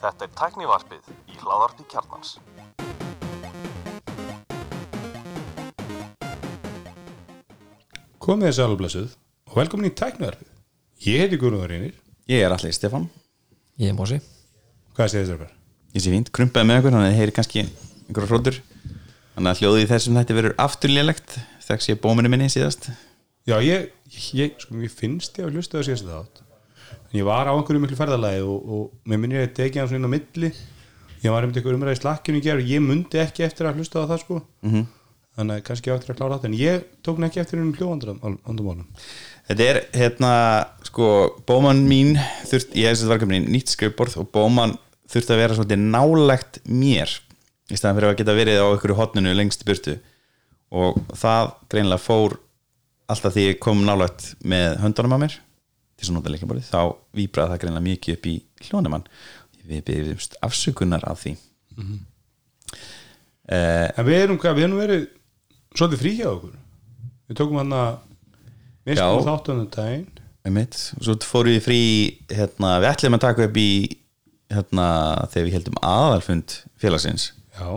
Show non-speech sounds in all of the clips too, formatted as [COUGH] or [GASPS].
Þetta er tæknivarpið í hláðarpi kjarnans. Komið þessi alveg blessuð og velkomin í tæknivarpið. Ég heiti Guðrúður Reynir. Ég er allir Stefán Ég er Mósi Hvað segir þér okkar? Ég sé fínt, krumpaði með okkur, þannig að heyri kannski einhverja hrótur Þannig að hljóðið þessum þetta verður afturlélegt Þegar ég bóminu minni síðast Já, ég, ég, sko, mér finnst ég að hlusta það síðast þátt. En ég var á einhverju miklu ferðalagi og, og mér minnir að tekið hann svona inn á milli. Ég var um einhverju umræði slakkinu og ég mundi ekki eftir að hlusta á það, sko. Mhm. Þannig að kannski ég á eftir að klára þetta. En ég tók hann ekki eftir einhverjum hljóðandumálum. Þetta er hérna, sko, bóman mín þurft, ég hef þessi verkefni nýtt skrifborð og bóman þurfti að vera svolítið nálægt mér í staðan fyrir að geta verið á einhverju hotninu lengst í burtu og það greinlega fór alltaf því ég kom nálægt með höndunum á mér til að nota leikjaborðið, þá víbraði það greinlega mikið upp í hljónumann við byrjumst afsökunar af því eh, En við erum, við erum verið svolítið frí hjá okkur. Við tókum hann að mistum þáttunum daginn. svo fórum við frí hérna, við ætlum að taka upp í hérna, þegar við heldum aðalfund félagsins Já.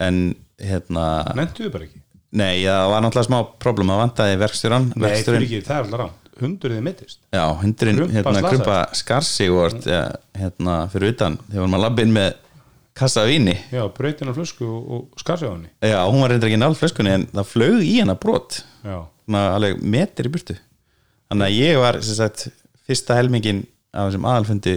en hérna, Nentu við bara ekki. nei, það var náttúrulega smá problem að vantaði verkstjóran Nei, það er alltaf rámt. Hundurðið mittist. já, hundurinn hérna, krumpa skarsi og ja, hérna, fyrir utan, þegar að labba inn með kassa af víni Já, breytin á flösku og, og skarsi á henni. já, hún var reyndar ekki náll flöskunni en það flög í hana brot Já. svona alveg metir í burtu þannig að ég var sem sagt, fyrsta helmingin af þessum aðalfundi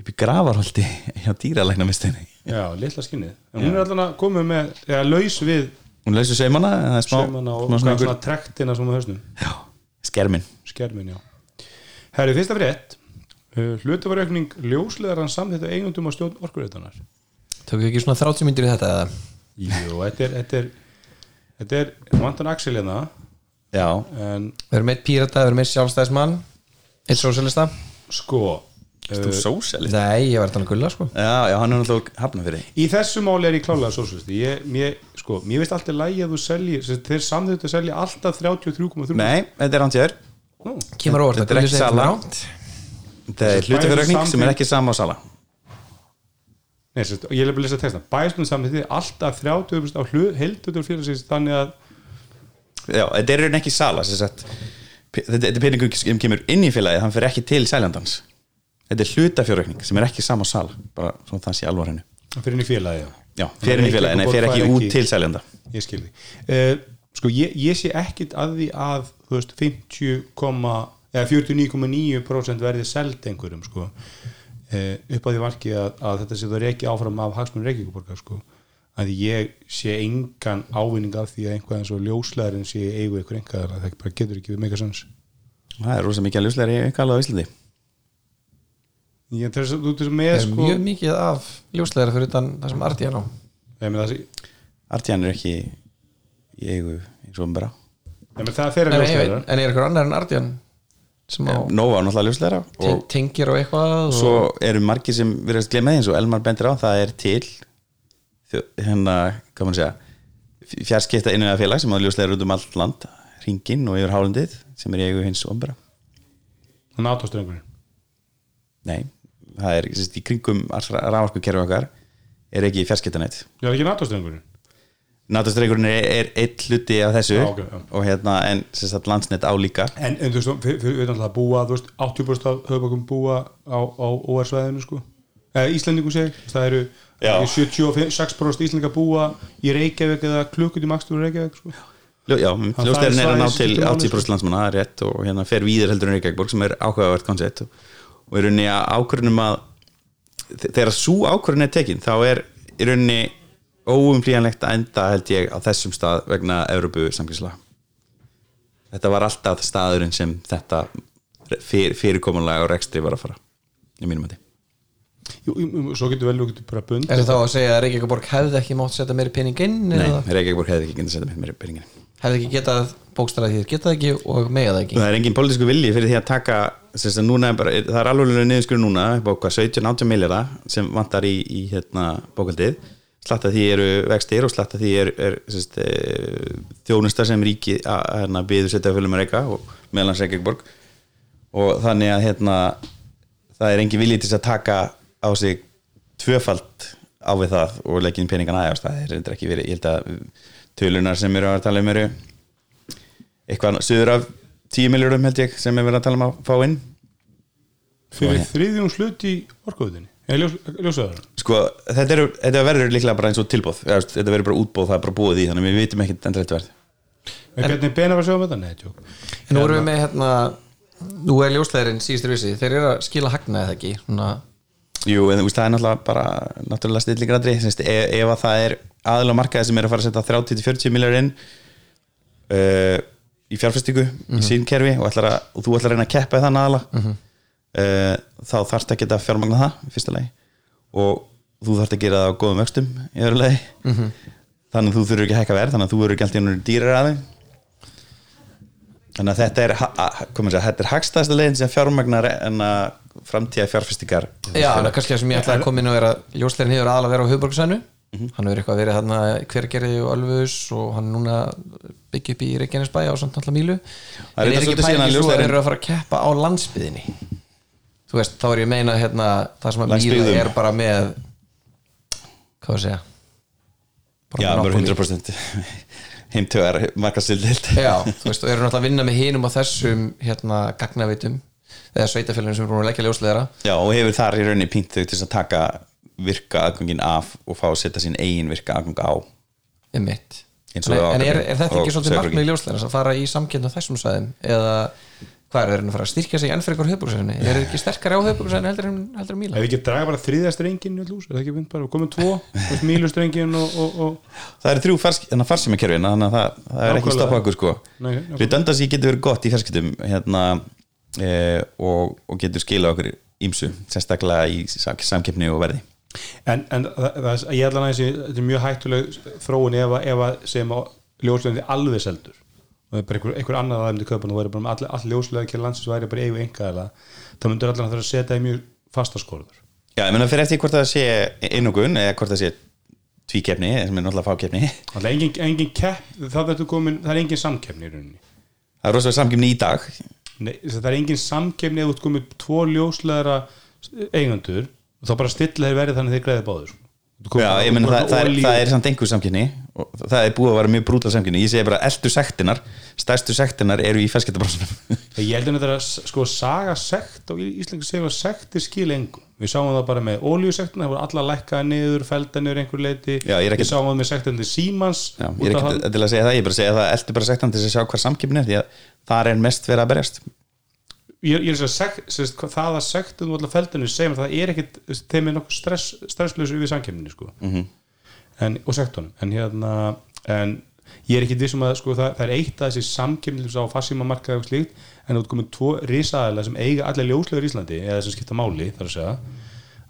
upp í gravarholti hjá dýralæknamistinni Já, litla skinnið. Hún er alltaf komið með, eða laus við hún lausu seimana það er smá, smá svona, svona svona trektina sem á hausnum. já, skermin Skermin, já. Herri, fyrsta frétt. Uh, Hlutavarjökning ljósleðaran samþýttu eigundum á stjórn orkuréttanar. Tökum við ekki svona 30 myndir í þetta eða? Jú, þetta er, þetta er, þetta er, vantan Axel hérna, já, en Við erum eitt pírata, við erum eitt sjálfstæðismann Eitt sósjalista sko, þú uh, sósjalist Nei, ég var þetta gulla sko. Já, já, hann er náttúrulega hafna fyrir. Í þessu máli er ég klálega sóslisti. Ég, mér, sko, mér veist alltaf lægi að þú selji, þeir samþýttu að selja alltaf 33,3. nei, þetta er hann tjör Nú, Kemur óvart Þetta er ekki sala. þetta er Þessi hlutafjörökning bæði sem er ekki sama á sala. Nei, sérst, ég er að lesa texta bæsmund samþýtti alltaf 30% á hlut, heldutur fyrir sig þannig að já, þetta er rauninni ekki sala sem sagt, pe- þetta, þetta er peningum sem kemur inn í félagið hann fyrir ekki til sæljandans þetta er hlutafjörökning sem er ekki sama á sala bara svona það sé alvar hennu fyrir inn í félagi já. fyrir inn í félagið, en fyrir ekki út til sæljanda ég skil því uh, sko ég, ég sé ekkit að því að þú veist 50, eða 49,9% verði seld einhverjum sko. Uh, upp á því varki að, að þetta sé það reiki áfram af hagsmunum Reykjavíkuborgar sko. Að ég sé engan ávinning af því að eins og ljóslegarinn sé eigu einhver engaðar það bara getur ekki við meika sanns það er rosa mikið að ljuslegar í kalla á Íslandi ég þess að þú þess með Það er sko. mjög mikið af ljóslegar fyrir utan það sem Arti er á Artíðan er ekki í eigu eins og nei, menn það þeirra En, ljóslegarar en er eitthvað annar en á Nóa á náttúrulega og tengir og eitthvað og svo eru margir sem verðast glemma því eins og Elmar bendir á, það er til hérna, hvað maður segja fjarskipta innan félag sem að ljóslegar út um allt land ringinn og yfir hálendið sem er í eigu hins þannig átóstrengurinn nei, það er sérst, í kringum rávarku kerfi okkar er ekki fjarskiptanett Já, ekki nátóstrengurinn Natastreikurinn er, er eitt hluti af þessu Já, ok, já. og hérna en sérst að landsnett á líka En, en þú veist, fyrir, fyrir við náttúrulega búa þú veist, 80% af höfbakum búa á, á OR-svæðinu sko eða Íslandingu seg, það eru Já. 76% Íslandinga búa í Reykjavík eða klukkutíma akstur í Reykjavík sko. Ljó, Já, ljóslegurinn er að ná til skiptir máli, 80% landsmanna, það er rétt og hérna fer víðar heldur en Reykjavíkborg sem er ákveðavert koncept og, og í rauninni að ákvörðunum að þe- þegar svo ákvörðun er tekin þá er í rauninni óumflýjanlegt að enda held ég á þessum stað vegna Evrópu samkvæmsla Þetta var alltaf staðurinn sem þetta fyr, fyrirkomulega og rekstri var að fara í mínum að Jú, svo getur vel við getur bara bund Er þetta þá að segja að Reykjavík hefði ekki mátt setja meiri pening inn Nei, eða? Reykjavíkborg hefði ekki getað að setja með peningin hefði ekki getað bókstæðað því getað ekki og mega það ekki. Það er engin pólitísku vilji fyrir því að taka að er bara, það er alveg niðurskur núna hvað 17-18 miljara sem vantar í, í hérna bókaldið slatta því eru vextir og slatta því er, er sérst, þjónustar sem ríki að hérna, byðu setja fölum að reyka og meðlans Reykjavíkborg og þannig að hérna það er engin viljið til að taka á sig tvöfalt á við það og leggja inn peningan aðeins. Það er reyndar ekki verið, ég held að tölunar sem eru að tala um eru eitthvað söður af 10 miljórum held ég sem er verið að tala um að fá inn. Fyrir þriðjum slut í orkuðinni eða ljós, ljósaðar? Sko, þetta, eru, þetta verður líklega bara eins og tilbóð þetta verður bara útbóð, það er bara búið í þannig við vitum ekkert endrætt verð. En hvernig bena var sjóðum þetta? Nei, tjók En nú erum við með hérna Nú er ljósleðurinn síðustur vissi Þeir eru að skila hagna eða ekki? Svona, Jú, en það er náttúrulega bara náttúrulega stilligradri, ef, ef að það er á markaði sem er að fara að setja 30-40 miljar inn uh, í fjárfestingu í sín kerfi og, að, og þú ætlar að reyna að keppa þann aðala uh, þá þarfst að geta fjármagna það fyrsta lagi. Og þú þarfst að gera það á góðum vöxtum í öðru lagi. Þannig að þú þurfur ekki að hækka verð þannig að þú verður ekki alltaf dýrar að þeim. Þannig að þetta er, ha- komið sér, þetta er hagstæðasta leiðin sem fjármagnar en að framtíða fjárfestingar Já, en kannski það sem ég ætlaði að koma inn og er að ljósleðurinn hefur aðalega verið á höfuborgarsænu Hann hefur eitthvað verið þarna hvergerði og alvöðus og hann er núna byggja upp í Reykjanesbæ á samt alltaf mílu. Það er er ekki pælingin svo að þeir eru að fara að keppa á landsbyðinni Þú veist, þá er ég meina hérna, það sem að míla er bara með hvað að segja? Já, bara monopoly. 100% [LAUGHS] heimtögar markastildild Já, þú veist, og eru náttúrulega að vinna með hinum og þessum hérna gagnavitum eða sveitafélagin sem er búin að leggja ljósleðara Já, og hefur þar í rauninni pínt þau til að taka virka aðgangin af og fá að setja sín eigin virka aðgang á. Um En, en er, er þetta ekki svolítið markmið ljósleðara að fara í samkjönd á þessum sæðum eða hvað er þeir að fara að styrkja sig enn fyrir ykkur höfbruksæðinni er þeir ekki sterkari á höfbruksæðinni heldur en heldur en ef Míla við ekki draga bara þriðja strengin í lús, er það ekki mynd bara, komum tvo mílustrengin og, og, og Það eru þrjú farsímakerfin þannig að það, það er ekki stopp okkur sko. Nei, nákvæmlega. Við dönda sér getur verið gott í fjarskiptum hérna, e, og, og getur skila okkur ímsu, sérstaklega í sam, samkeppni og verði. En, en það, það, ég ætla að þetta er mjög hættuleg þróun ef, að- sem ljóslegandi alveg seldur. Og það er bara einhver, einhver annað að það myndi kaupa og væri bara all, all ljóslega ekki landsins væri bara eigu engaðala þá myndur allan að þurfa að setja í mjög fasta skorður. Já, ég meina fyrir eftir hvort það sé einokun eða hvort það sé tvíkeppni sem er náttúrulega fákeppni. Það er engin, engin kepp, það, er komin, það er engin samkeppni í rauninni. Það er rosalega samkeppni í dag Nei, það er engin samkeppni ef þú ert komið tvo ljóslegra eigendur og þá bara stilla þeir verið þannig að þeir greiði báður Já, ég bara það, það, það er samt einhver samkeppni og það er búið að vera mjög brútal samkeppni. Ég segi bara eldu sektinar stærstu sektinar eru í fjarskiptabransunum [LAUGHS] Ég held að þetta er að sko saga sekt og Íslengi segja að sektir skil engum við sáum það bara með ólíusektina það voru alla lækkaði niður, felda niður einhver leiti Já, ég ekkert- við sáum það með sektandi Símans Já, ég er ekki til að segja það, ég er bara að segja það eldu bara sektan til að sjá hvað samkeppni er því að þar er mest verið að berjast ég, ég er að segja sekt, hvað- það að sektum og alla feldinu segjum að það er ekkit þeim er nokkuð stress, stresslösu við samkemminni sko. Mhm. en, og sektunum en hérna en ég er ekkit vissum að sko, það, það er eitt að þessi samkemminni á fassímamarkaði og slíkt en þú komið tvo risaðalega sem eiga allir ljóslegur í Íslandi eða sem skipta máli þar að segja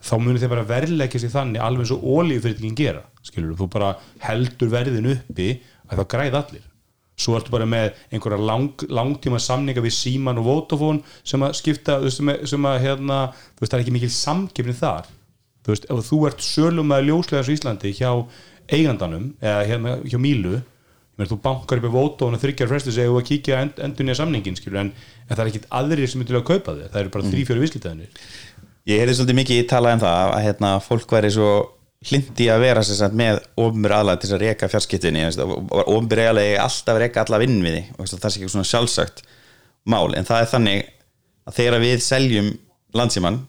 þá munir þeir bara verðleggja sig þannig alveg eins og ólíufyrirtækin gera skilur þú bara heldur verðin uppi að þá græð allir svo ertu bara með einhverja lang, langtíma samninga við Síman og Vodafone sem að skipta þú veist, sem, að- sem að hérna, þú veist það er ekki mikil samkefni þar. Þú veist, ef þú ert sölum að ljóslega í Íslandi hjá eigandanum eða hérna hjá Mílu meina, þú bankar upp í Vodafone og þryggjar fresti segja að kíkja end, endur nýja samningin skilur, en, en það er ekkit aðrir sem myndir að kaupa þig það eru bara þrý, fjóri vislitaðinir Ég heyrði svolítið mikið talað um það að hérna, fólk væri svo hlindi að vera sagt, með ofnbjör aðlæð til að reka fjarskiptinni ofnbjör aðlæð alltaf reka alla vinn við því og það er ekki svona sjálfsagt mál en það er þannig að þegar við seljum landsíman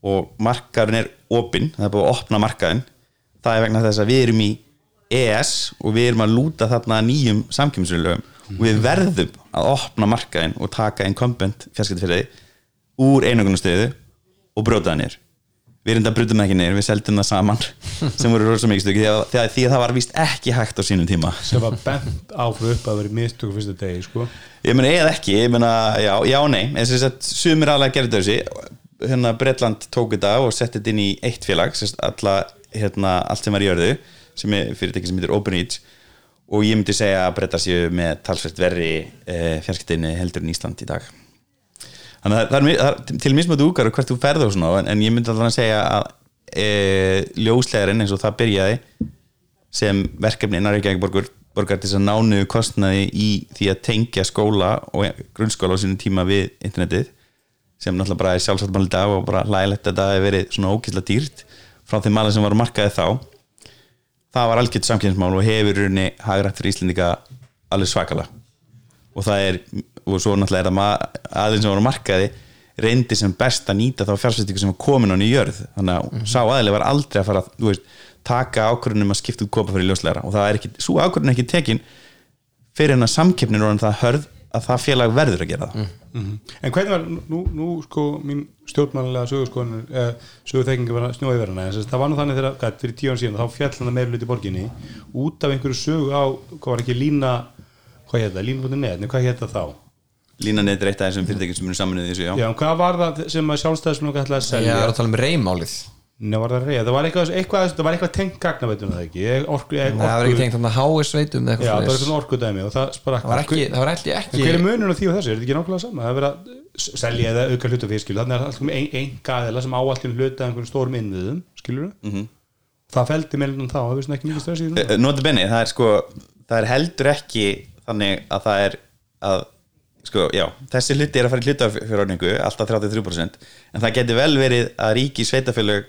og markaðurinn er opinn, það er búið að opna markaðin það er vegna þess að við erum í ES og við erum að lúta þarna nýjum samkjömsfélögum og við verðum að opna markaðin og taka incumbent fjarskiptfélagi úr einogunastöðu og brjóta það niður við erum þetta brutum ekki niður, við seldum það saman [LAUGHS] sem voru rosa mikið stöki því að, það var víst ekki hægt á sínum tíma. Sem var bent áfru upp að vera mistöku fyrsta degi sko. ég meina eða ekki, ég meina já, já nei, en þess að sumir alveg gerði þessi. Hérna Bretland tók þetta og setti þetta inn í eitt félag alla, hérna, allt sem var í jörðu sem er fyrirtæki sem heitir OpenReach og ég myndi segja að Brettar séu með talsvert verri e, fjarskiptinni heldur en Ísland í dag þannig að það er, það er til mismötu úkar og hvert þú ferð og svona en, en ég myndi alltaf að segja að e, ljóslegarinn eins og það byrjaði sem verkefni innan Reykjavík borgar, til þess að nánu kostnaði í því að tengja skóla og grunnskóla á sínum tíma við internetið sem náttúrulega bara er í dag og bara hlægilegt að þetta hefur verið svona ókýrslega dýrt frá þeim maður sem var markaði þá. Það var algjört samkynnsmál og hefur rauninni hagrætt fyrir Íslendinga alveg svakala og það er, og svo náttúrulega er það aðeins sem var á markaði reyndi sem best að nýta þá fjárfæstingu sem var komin hann í jörð. Þannig að sá aðeins var aldrei að fara þú veist, taka ákvörðunum að skipta út kopa fyrir ljósleira og það er ekki, svo ákvörðun er ekki tekin fyrir hennar samkeppnin og það hörð að það félag verður að gera það. En hvernig var, nú, nú sko mín stjórnmannlega sögurskoðun eh, sögurþekkinga var snjóði verðana það var nú þannig þegar, fyrir tíu án síðan þá fjall hann meira hluti í borginni út af einhverju sögu á, hvað var ekki lína hvað hétt það, lína.net, hvað hétt það þá? Línan er eitt af þessum fyrirtækjum sem eru saminuð í þessu, já, Já, en hvað var það sem að sjálfstæðismenn okkar ætlaði að Ég selja? er að tala um reymálið. Nei, var það reyða, það var eitthvað, eitthvað, það var eitthvað tengt gagnaveitum það ekki, Ég- orku, ég, Nei, það var ekki tengt þannig að HS veitum eða Já, það var eitthvað eitthvað orkudæmi og það sprakk. Það var ekki, það var ekki, En ekki hver er munun á því og þessu? Er þetta ekki nákvæmlega sama? Það er verið að selja eða auka hlutafér skilur, þannig er alltaf ein, ein gæðila sem áallin hluta einhverjum stórum innviðum, skilur Mhm. það feldi meðlum þá, það það er sko það er heldur ekki þannig að það er að sko, já, þessi hluti er að fara í hlutafjörðningu alltaf 33% en það geti vel verið að ríki sveitafélög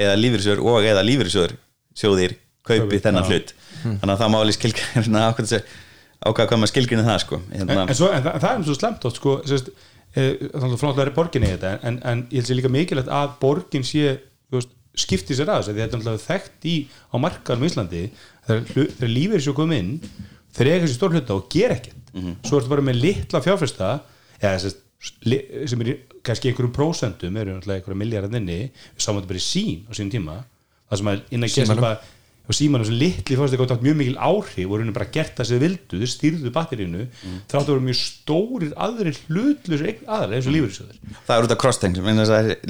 eða lífyrsjóður og eða lífyrsjóður sjóðir kaupi þennan já. hlut þannig að það máli skilgrina ákvæða [LAUGHS] ákvæða hvað maður skilgrina það sko en, hérna, en, svo, en það, það er svo slemt átt sko, sérst, e, þannig að flótlega er borgin í þetta en, en ég held sér líka mikilvægt að borgin sé veist, skipti sér að þessu því þetta er náttúrulega þekkt í á markaðum í Íslandi þegar, svo komið inn þeir eiga þessi stór hluta og gera ekkert svo ertu bara með litla fjárfesta eða sérst, li- sem er í kannski einhverjum prósentum eru náttúrulega einhverja miljardar inni við sáum þetta bara í sín á sínum tíma það sem að innan Símanum. bara og símanum sem litli fórst eitthvað átt mjög mikil áhrif og raunin bara gert það sem þið vildu þau stýrðu batterínu mm. þrátt að vera mjög stórir aðrir hlutlusir aðra eins og lífyrirsjóðir það er út af crossteng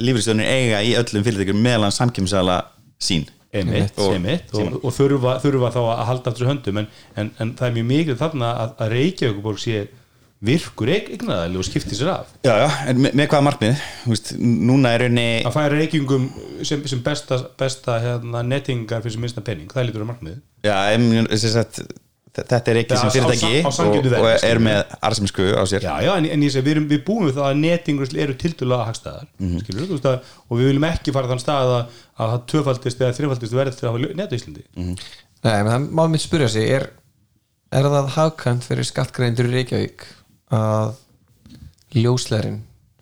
lífyrsjóðunir eiga í öllum fyrirtækjum meðlan samkjömsala sín einmitt, Og- einmitt, og, og þurfa, þurfa þá að halda aftur höndum en, en, en það er mjög mikil þarna að, að Reykjavíkuborg sé virkur eignaðali og skipti sér af. Já, já, en með, með hvaða markmið Þú veist, núna er raunni að færa reykjungum sem, sem besta, besta hérna, nettingar fyrir sem minnsta penning, það lítur að markmið Já, em, sem sagt, þetta er ekki sem fyrirtæki á- á sanngjörnu og, og er með arðsumsku á sér Já, já, en, en ég segi, við, erum, við búum við það að netingur eru tildulega hagstæðar mm Mhm. skilur, þú veist að, og við viljum ekki fara þann stað að, að það tvöfaldist eða þrefaldist verð til að hafa netu Íslandi Mhm. Nei, menn það má mitt spyrja sig er, er það hagkvæmt fyrir skattgreindur í Reykjavík að ljósleðrin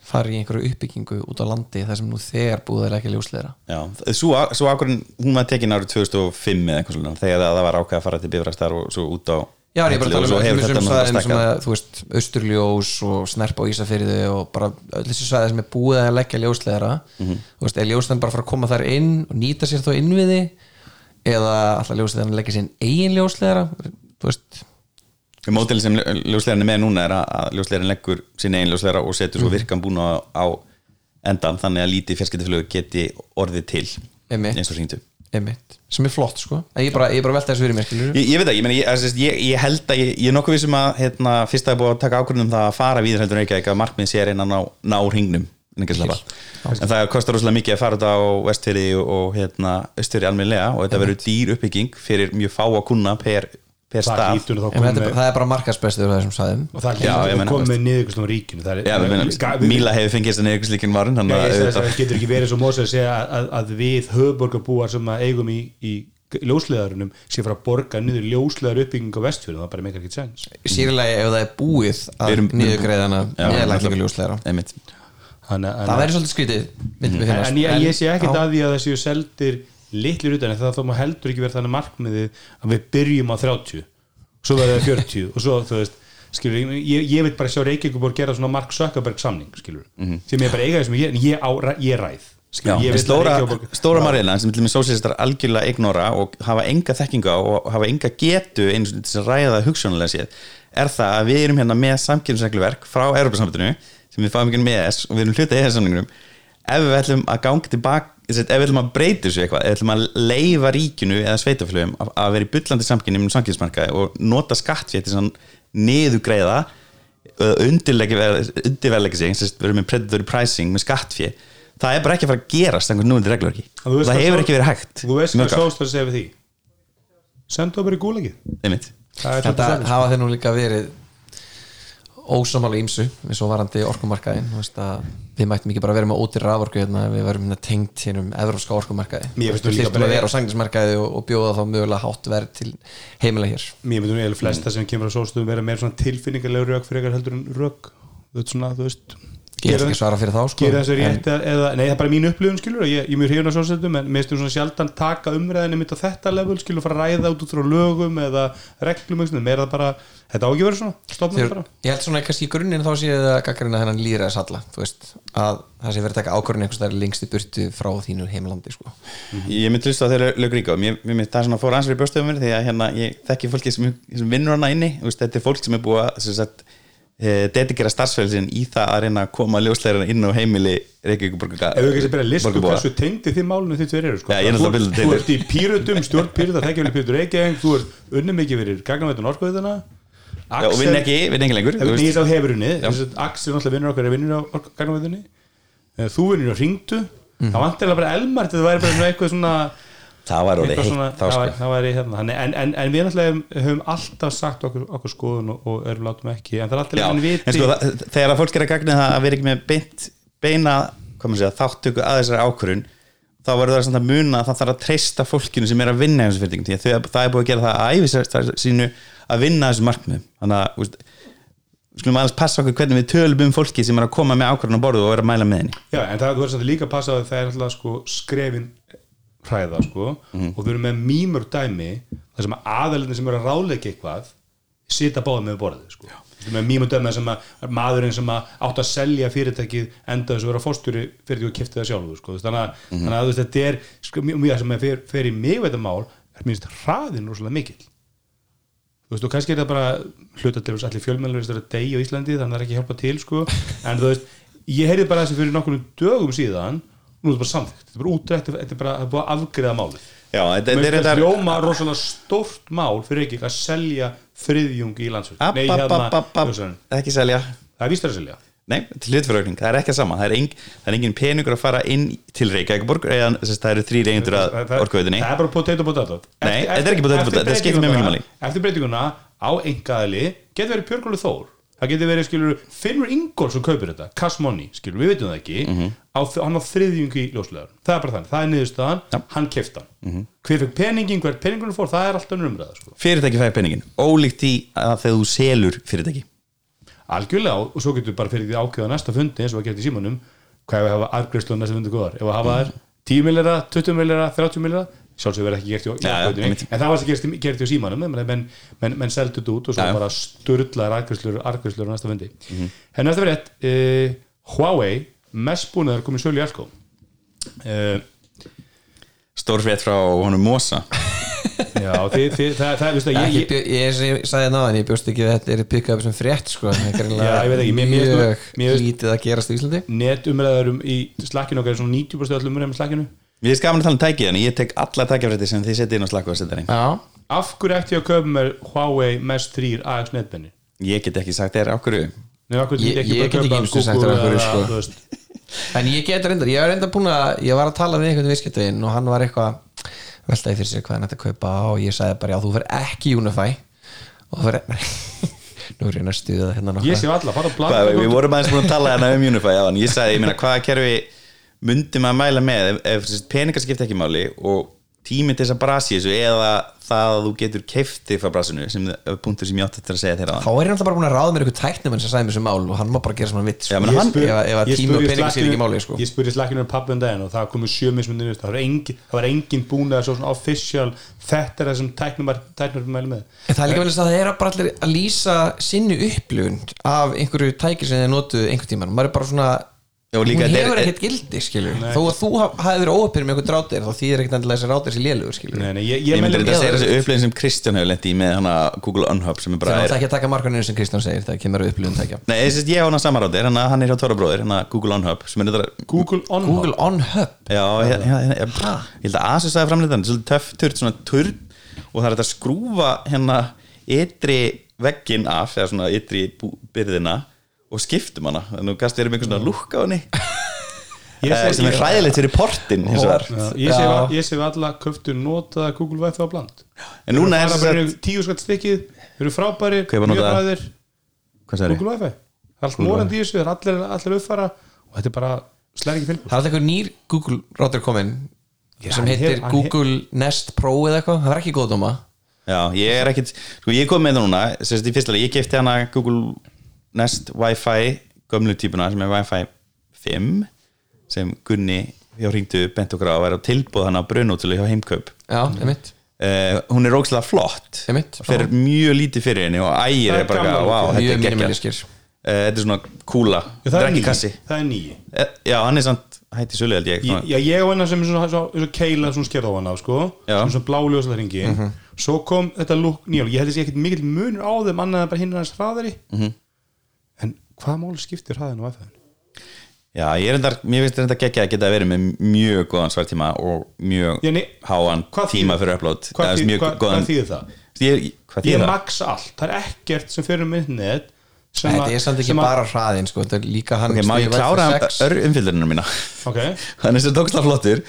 fari í einhverju uppbyggingu út á landi þar sem nú þegar búið er ekki ljósleðra Já, svo, svo ákvörðin, hún var tekin árið 2005 eða eitthvað svona, þegar það var ákveð að fara til bifræstar og svo út á Já, ég er bara að og tala um þessum svæðin að, þú veist, austurljós og snerp á Ísafyrði og bara öll þessi svæði sem er búið að leggja ljósleðra Mhm. þú veist, er ljósleðan bara að fara að koma þar inn og nýta sér þá innviði eða alltaf ljósleðan leggja sér eigin ljósleðra þú veist, Mótili sem ljóslegarinn er með núna er að- ljóslegarinn leggur sín eigin ljóslegara og setur Mhm. svo virkan búin á, á endan þannig að lítið fjarskiptaflögu geti orðið til Einmitt. eins og einmitt, sem er flott sko. Ég bara, ég bara velta þessu fyrir mér Ég, ég veit það, ég, ég, ég, ég, ég held að ég, ég er nokkuð vissum að hérna, fyrst að er búið að taka ákvörðum um það að fara víður heldur ekki að markmið sé að reyna að ná, ná hringnum en það kostar rosalega mikið að fara þetta á vestfyrir og, hérna, östfyrir almennilega og þetta verður dýr uppbygging fyrir mjög fá að kunna per, per það stað er það er bara sæðum og það þá komið á ríkinu er, Míla hefur fengið þess að að auðvitað- það getur ekki verið svo mósið að segja að, að við höfuborgarbúar sem að eigum í, í ljósleðarunum sé fara að borga niður ljósleðar uppbygging á vestfjörðum, það bara meikar ekki sens. Sýrilega ef það er búið að einmitt. Þannig, að- það væri svolítið við en, ég, ég sé ekkert að því að það séu seldir litlir utan en það þá má heldur ekki verið þannig markmiðið að við byrjum á 30 svo verður það 40 og svo þú veist skilur, ég, ég veit bara sjá Reykjavíkuborg gera svona Mark Zuckerberg samning skilur, sem ég bara eiga þessum ég, ég, ég ræð Já, skilur, ég veit að stóra, stóra marina sem til með sósílistar algjörlega ignora og hafa enga þekkinga og hafa enga getu eins og til að ræða það hugsjónulega séð er það að við erum hérna með samkynnsregluverk frá Europasambandinu sem við fáum ekki með ES og við erum hluta ES samningnum ef við ætlum að ganga tilbaka ef við ætlum að breyta þessu eitthvað ef við ætlum að leifa ríkinu eða sveitaflögum að, að vera í bullandi samkynnum um samkynnsmarkaði og nota skattfétt til svona niðugreiða undirverleika sig við erum með predatory pricing með skattfé það er bara ekki að fara að gerast einhvern þú veist það hefur ekki verið hægt þú veist hvað segir við því? Sendu okkur í gúlegið það er þetta svolítið hafa þeir nú líka verið ósamála ímsu eins og varandi orkumarkaðin veist að við mættum ekki bara vera með ótir raforku hérna við verum hérna tengt hérna um evróska orkumarkaði finnst við bara- að vera á sangismarkaði og, og bjóða þá mögulega hátt verð til heimila hér. Mér myndum eiginlega flesta sem kemur á sólstöðum vera meira tilfinningarlega rök fyrir heldur en rök. Þú veit svona, þú veist ég ætla ekki að svara fyrir þá sko eða, eða, nei það er bara mín upplifun skilur ég, ég er mjög hrifun á sólstöðum en mér styrir svona sjaldan taka umræðinni mitt á þetta level skilur fara að ræða út út frá lögum eða reglum eitthvað, meira það bara þetta á ekki að vera svona, stopnum Þegar, bara ég held svona kannski í grunninn þá sé það gaggarina þennan líra þess alla þú veist, að það sé verið að taka ákvörðin einhvers staðar lengst í burtu frá þínu heimlandi sko. Ég myndi hlusta á þeirra lög ríka og mér, mér, það er svona fór ansvar í brjóstöðum mér því að hérna, ég þekki fólki sem, sem vinnur hana inni þú veist, þetta er fólk sem er búið að dedikera starfsfélagsin í það að reyna að koma ljósleirana inn á heimili Reykjavík borga ef við ekki að byrja að borgarbúa. hversu tengdi þið málunum þitt verið eru sko. Já, þú, þú bilda ert í pýrutum, stjórn pýruta þekkja vel pýrutur Reykjavík, þú ert unni mikið fyrir gagnaveitin orkuðina Já, og vinn ekki, vinn ekki lengur þú veist. nýðist á hefurunni Axel náttúrulega vinnur okkar er vinnur á gagnaveitinni þú vinnur á ringdu Mhm. það vantilega bara elmart það væri bara eitthvað svona það var orðið heitt svona, þá það, sko. það væri hérna. Þannig, en, en, en við náttúrulega höfum alltaf sagt okkur, okkur skoðun og, og erum látum ekki en það er alltaf en viti. sko, það, þegar að fólk er að gagna það að vera ekki með beint, beina segja, þáttöku að þessari ákvörun þá verður það samt að muna að það þarf að treysta fólkinu sem er að vinna í þessu fyrirtækjum því að það er búið að gera það að æfi sínu að vinna þessu markmiðum. Þannig að úst, skulum aðeins passa okkur hvernig við tölum um fólki sem er að koma með ákvörun á borðu og er að mæla með henni. Já, en það verður samt líka að passa að það er alltaf sko, skrefin hræða sko, Mhm. og við erum með mýmur dæmi þar sem að aðalinni sem eru að ráleika eitthvað sita báða með borðið sko. Við erum með mýmur dæmi sem að maðurinn sem að átt að selja fyrirtækið enda þess að vera fórstjóri fyrir því að kipta það sjálfur sko. þannig, að, Mhm. þannig að þetta er sko, mjög, sem fer, fer í mig þetta mál er minnst hraðin rosalega mikill þú veist, og kannski er það bara hluta til þess að allir fjölmennlega er að deyja á Íslandi þannig að það er ekki hjálpa til, sko [LAUGHS] en þú veist, ég heyrði bara þessi fyrir nokkurnu dögum síðan, nú er þetta bara samþygt þetta er bara útrætt, þetta er bara að afgriða málið. Já, þetta er þetta hljóma rosalega stórt mál fyrir ekki að selja þriðjung í app, app. ljósveitin. ekki selja. Það er víst að selja. Nei, til hlutfyrirökning, það er ekki að sama. Það er, eng, það er engin peningur að fara inn til Reykjavíkborg eða þess að það eru þrý reyndur að Það- það- er bara potato potato. Nei, þetta er ekki potato, potato, þetta skiptir mjög miklu breytinguna- máli. eftir breytinguna á engaðali getur verið Björgólu Þór það getur verið skilur Finnur Ingól sem kaupir þetta cash money, skilur, við veitum það ekki Mhm. á, hann á þriðjung í ljóslegar það er bara þannig, það er niðurstaðan. Mhm. hann kefti hann hver fekk peningin, hver peningunum fór það er alltaf umræða, sko. Fyrirtæki fæði peningin, ólíkt í að þegar þú selur fyrirtæki algjörlega, og svo getur bara fyrir því ákveða næsta fundi eins og að geta í símanum hvað ef að hafa argreifslu á næsta fundi góðar ef að hafa þær 10 millera, 20 millera, 30 millera sjálfsög verið ekki gert í einmitt. en það var sem gert, gert í símanum menn, menn, menn, menn seldu þetta út og svo Já, bara argreifslur argreifslur á næsta fundi mm Mhm. -hmm. henni næsta verið uh, Huawei mest búin komið sölu í Elko uh, Stór frétt frá honum Mosa [LAUGHS] já, þið, þið, það, það, það, ég, ég, ég, ég, ég, ég, ég sagði náðan, ég bjóst ekki að þetta er pikkað upp sem frétt sko, það er Já, greinlega ég veit ekki, mér- mér finnst mjög lítið að gerast í Íslandi netumræðarum í slakkinu okkar er svona 90% öllum umræðum í slakkinu Við erum gaman að tala um tækið en ég tek alla tækjafrétti sem þið setja inn á slakku að setja inn Já, af hverju ætti ég að köpa mér Huawei Mesh 3 AX netbenni Ég get ekki sagt þér okkur Nei, af hverju Ég- ég bara get ekki kaupa einu sagt þér af hverju, sko. [LAUGHS] en ég get reyndar, ég var reyndar búin að ég var að tala við einhvern viðskiptavinn og hann var eitthvað veltaði fyrir sér hvað hann ætti að kaupa og ég sagði bara, já, þú fer ekki Unify. Og þú fer [LAUGHS] nú er ég að stuða það hérna Ég nokkra sé alla, bara Hvað, blanda. Við vorum aðeins búin að tala hérna um Unify á Ég sagði, ég meina, hvaða kerfi myndi maður að mæla með ef, ef peningar skipta ekki máli og tíminn til þess að brasi þessu eða það að þú getur keifti frá brasinu sem er punktur sem ég átti til að segja þér á þá er náttúrulega bara búin að ráða mér eitthvað tæknimann sem sagði mér sem mál og hann má bara gera sem hann vitt Já, sko. hann- ef, ef að ég tími og sér slakkinu- ekki máli sko. Ég spurði slakkinu um pabbi um daginn og það komu sjö mismunni það var engin, það var engin búin að svona official. Þetta er það sem tæknum tæknum mæli með. En það er líka vel að það er bara allir að lýsa sinni upplifun af einhverju tæki sem þið notuðu einhvern tíman er Já, hún þetta hefur ekkert gildi skilur þó að þú haf- hafið verið óöppir með einhver drátir þá þýðir ekkert endilega þessi rátir sér lélugur skilur Nei, nei, ég, Ég ég myndi þetta að segja þessi upplifin sem Kristján hefur lent í með hana Google Unhub sem er það bara er er, ekki að taka markaninu sem Kristján segir það kemur að upplifun tækja. Nei, ég á hana samarátir, hann, hann er hjá Tóra bróðir hann Google Unhub sem er þetta Google On Google On Hub Já, ég, ég, ég, held að Asus sagði framleitan svolítið töff turn, svona og skiptum hana, þú gast verið með einhvern svona lúkka á henni. [LAUGHS] Ég eh, sé- sem er hræðilegt fyrir portin hins vegar. Já, Ég sé að alla köftu notaða Google Wi-Fi á bland. En núna er það tíu skatt stykkið þeir eru frábæri, mjög notaða. bræðir Hvað sagðirðu? Google Wi-Fi. Það er allt morandi í þessu, það er allir, allir uppfara og þetta er bara slæri ekki fylgur Það er alltaf einhver nýr Google router komin Já, sem heitir Google Nest Pro eða eitthvað, það er ekki góð dóma. Já, ég er ekkit, sko ég kom með það núna. Ég kefti hana Google Nest Wi-Fi gömlu típuna sem er Wi-Fi 5 sem Gunni hjá hringdu bent okkur á að vera á tilbúð hana brunótili hjá heimkaup. Já, einmitt, uh, hún er ógslag flott einmitt. fer mjög lítið fyrir henni og ægir Það er er bara, wow, þetta er minimaliskir uh, þetta er svona kúla, Já, það er er ekki nýji, kassi. Það er nýji uh, já, hann er samt hætti sölu held ég. Já, ég og hennar sem er svona, svona, svona keila svona skerð á hana, sko Já. svona, svona bláljósa ringi svo kom þetta lúk nýjál, ég held að sé ekkit mikill munur á þeim annað en bara hinn hans hraðari. Mhm. en hvað máli skiptir hraðin á Wi-Fi? já, ég er enda, mér finnst þetta geggja að geta verið með mjög góðan svartíma og mjög Já, nei, háan tíma fyrir upload Hvað, hvað, góðan- hvað þýðir það? ég, hvað Ég max allt, það er ekkert sem fyrir um sem Þetta er samt ekki bara hraðin sko, þetta er líka hann ok, má ég klára örumfyldunum mína Ok, [LAUGHS] hann er sem tóksla flottur.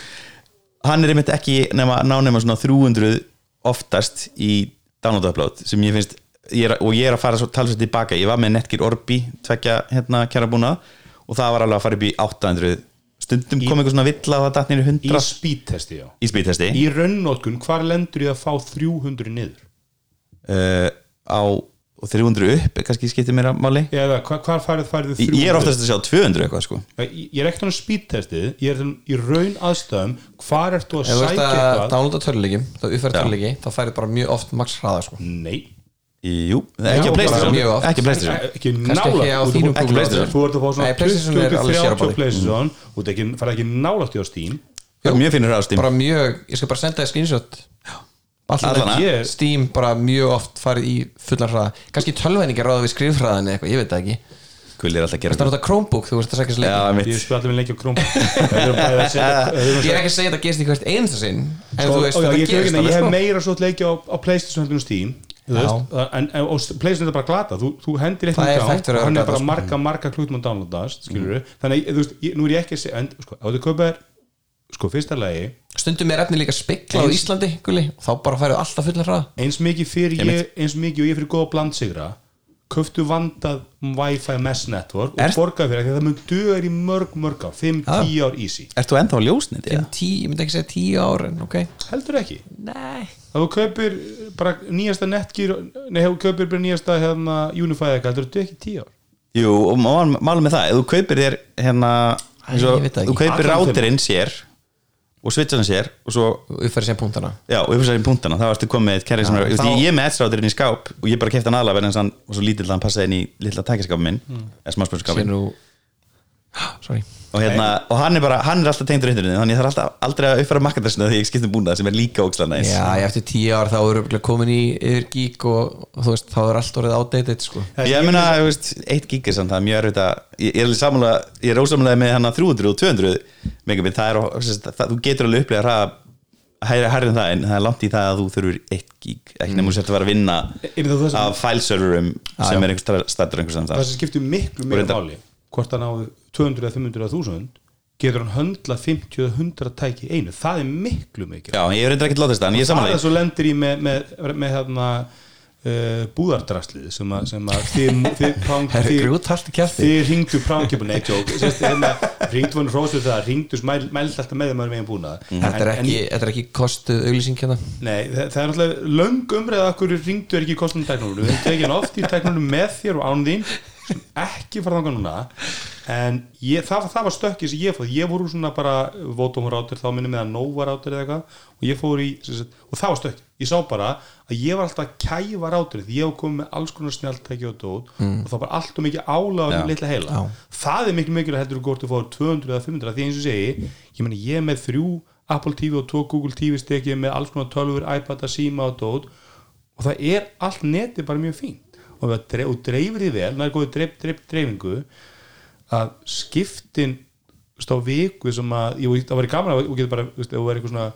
Hann er einmitt ekki nema, ná nema svona 300 oftast í download upload sem ég finnst ég er, og ég er að fara svo talsveit tilbaka. Ég var með Netgear Orbi tvekja hérna kjara búna og það var alveg að fara upp í 800 stundum kom eitthvað svona villa og það datt nýri í 100 speedtesti, já. Í speedtesti. Í raunnotkun, hvar lendur ég að fá 300 niður? uh, á og 300 upp kannski skiptir mér að máli. Eða hvar, hvar farið farið ég, 300? ég er oftast að sjá 200 eitthvað sko. Ég ég er ekkert á speedtestið, ég er í raun aðstöðum hvar ert þú að Ef þú ert sækja að eitthvað? downloada töluleiki þá uppfæra Já. töluleiki, þá færið bara mjög oft max hraða sko. Nei, Jú, það er ekki. Playstation. ekki Playstation. Ekki PlayStation. Þú ert að fá svona Nei, PlayStation er alveg sér á 20-30 báði. PlayStation. Þú ert ekki, nálægt í á Steam. Já, mjög finnur það á Steam. Bara mjög, ég skal bara senda þér screenshot. Allana. Alltaf Ég- Steam bara mjög oft farið í fullan hraða. Kannski tölvæning er ráða við skrifhraðan eða eitthvað, ég veit það ekki. Kvöli er alltaf að Það er gera þetta Chromebook, þú veist að segja Já, þessi mitt Ég spil allir minn leikja á Chrome Við erum bæði að setja- við erum Ég er ekki að segja þetta gerist í hvert einasta sinn en þú veist, Sko, þetta ég, gerist ég, hef sko. meira svo leikja á, á Playstation heldur en en, Playstation er bara glata. Þú, þú hendir eitt Það er account þekkt fyrir að og hann er bara sko. marga, marga klútum að downloadast skilur þannig þú veist, ég, nú er ég ekki að segja sko, ef þú kaupir sko, fyrsta lagi Stundum er efni líka spikla á Íslandi gulli, þá bara færið alltaf fullan hraða. Eins mikið fyrir Einmitt. ég, eins mikið og ég fyrir góða blandsigra köftu vandað Wi-Fi mesh network og Er- borgaði fyrir því að það mun dugar í mörg mörg ár. 5-10 ár easy. Ert þú ennþá ljósnit? Fimm, tí, Ég myndi ekki segja tíu ár en ok. Heldur ekki? Nei. Ef þú kaupir bara nýjasta netgear nei, ef þú kaupir bara nýjasta hérna, Unify eitthvað, heldur þú ekki 10 ár? Jú, og mál- málum með það Ef þú kaupir þér hérna Æ, eins og ég veit það Þú kaupir Allan rátirinn sér og switchan sér og svo Uppfæri sem punktana. Já, og uppsæðin punktana, það varstu komið eitt kerri sem er, þá- þá... ég er með S-ráturinn í skáp og ég bara kefti hann aðlega verðan hann og svo lítill hann passaði inn í litla tækjaskapin minn mm. eða Sér smáspjörnskapin nú [GASPS] Sorry og, hérna, og hann er bara, hann er alltaf tengdur internetinu þannig ég þarf alltaf aldrei að uppfæra markadressinu þegar ég skiptum búnað sem er líka ókslega næs Já, eftir tíu ár þá eru komin í yfir gík og, og þú veist, þá er allt orðið outdated sko. Ég meina, þú veist, 1 gig er samt, það er mjög erfitt að ég ég er alveg samanlega, ég er ósamlega með hann 300 og 200 megabit, það er, það, þú getur alveg upplega hraða hærri hærri en það, en það er langt í það að þú þurfur 1 gig, ekki nefnum sér að vera að vinna Er það það sem- af fileserverum sem er einhver stættur einhvers það staðar. sem skiptir miklu meira máli hvort hann áður 200 eða 500 eða 1000 getur hann höndla 50 eða 100 tæki einu, það er miklu mikil Já, ég er reyndar ekkert látast það, en ég er það er samanlega svo lendir í með, með, með hérna uh, búðardraslið sem að, sem að þið, ringdu hérna, ringdu hann hrósið það, ringdu mæl, mælt alltaf með þeim að megin búna Þetta er ekki, þetta er ekki kostuð auglýsing hérna? Nei, það, það er náttúrulega löng umræða að hverju ringdu er ekki kostum teknólu við hann oft í teknólu með þér og án þín sem ekki fara þangað núna en ég, það, það var stökkið sem ég fóð, ég úr svona bara rátur, þá minni með að Nova rátur eða eitthvað og ég fór í, og það var stökkið ég sá bara að ég var alltaf að kæfa rátur því ég komið með alls konar snjáltæki og dót og það var alltaf mikið álag um litla heila, Já. það er miklu miklu heldur hvort þú fór 200 eða 500 því eins og segi, ég meni ég með þrjú Apple TV og tvo Google TV stekið með alls konar tölfur, iPad, síma og dót og það er allt neti bara mjög fínt. Og dreif, og dreifir því vel, það er góðið dreif, dreif, dreifingu að skiptin á viku sem að ég, það var gaman að þú getur bara, veist, svona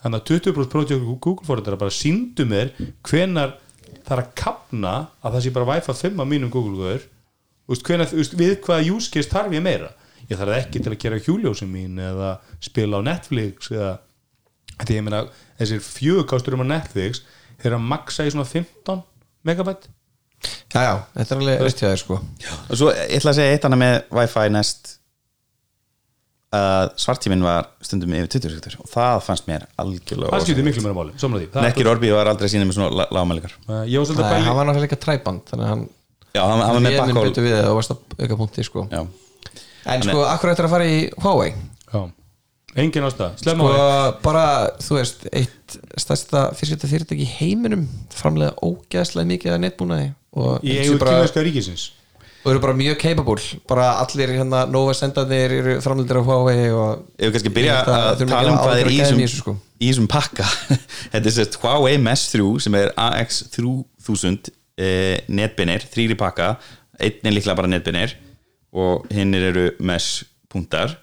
þannig að 20% prófið Google fórhundar bara síndu mér hvenar það er að kapna að það sé bara 5 af mínum Google guður þú veist, hvenar, þú veist, við hvaða use case þarf ég meira? Ég þarf ekki til að gera hjúljósin mín eða spila á Netflix eða því ég meina þessir fjögukástur um á Netflix þeir að maksa í svona 15 megabætt já, já, þetta er alveg rétt hjá þér sko. Og svo ég ætla að segja eitt annað með Wi-Fi næst. Að svartíminn var stundum yfir 20 sektor og það fannst mér algjörlega það skiptir miklu máli, því. Það er- Nekkir Orbi var aldrei sínum með svona lágmælingar. Uh, ég var náttúrulega líka træband þannig að hann Já, hann, hann var með betur við það punkti sko. Já, En sko, akkur eftir að fara í Huawei? Já. engin ástæð, á sko, því bara, þú veist, eitt stærsta fyrirtæki í heiminum framlega ógeðslega mikið að netbúnaði í eigu bara, kynverska ríkisins. Og eru bara mjög capable. Bara allir hérna Nova sendarnir eru framleidir á Huawei og ef við kannski byrja að að tala um að hvað er í þessum sko. í þessum pakka. [LAUGHS] Þetta er sérst Huawei Mesh 3 sem er AX3000 eh, netbinir, þrýri pakka. Einn er líklega bara netbinir og hinnir eru Mesh punktar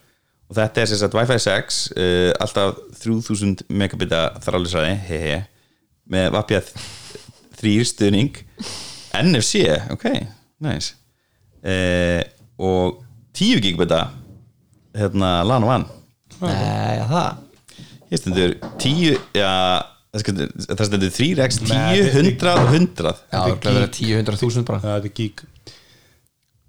og þetta er sérst Wi-Fi 6 eh, alltaf 3000 megabita þrálisræði hehe, með vapjað þrýr stuðning NFC, ok, nice. Eh, og 10 gigabita hérna LAN WAN Nei, það. Hér stendur 10 já, það stendur- það stendur 3x 10, Nei, þetta- 100 og 100 Já, það er að vera 10-100.000 bara. Það er gík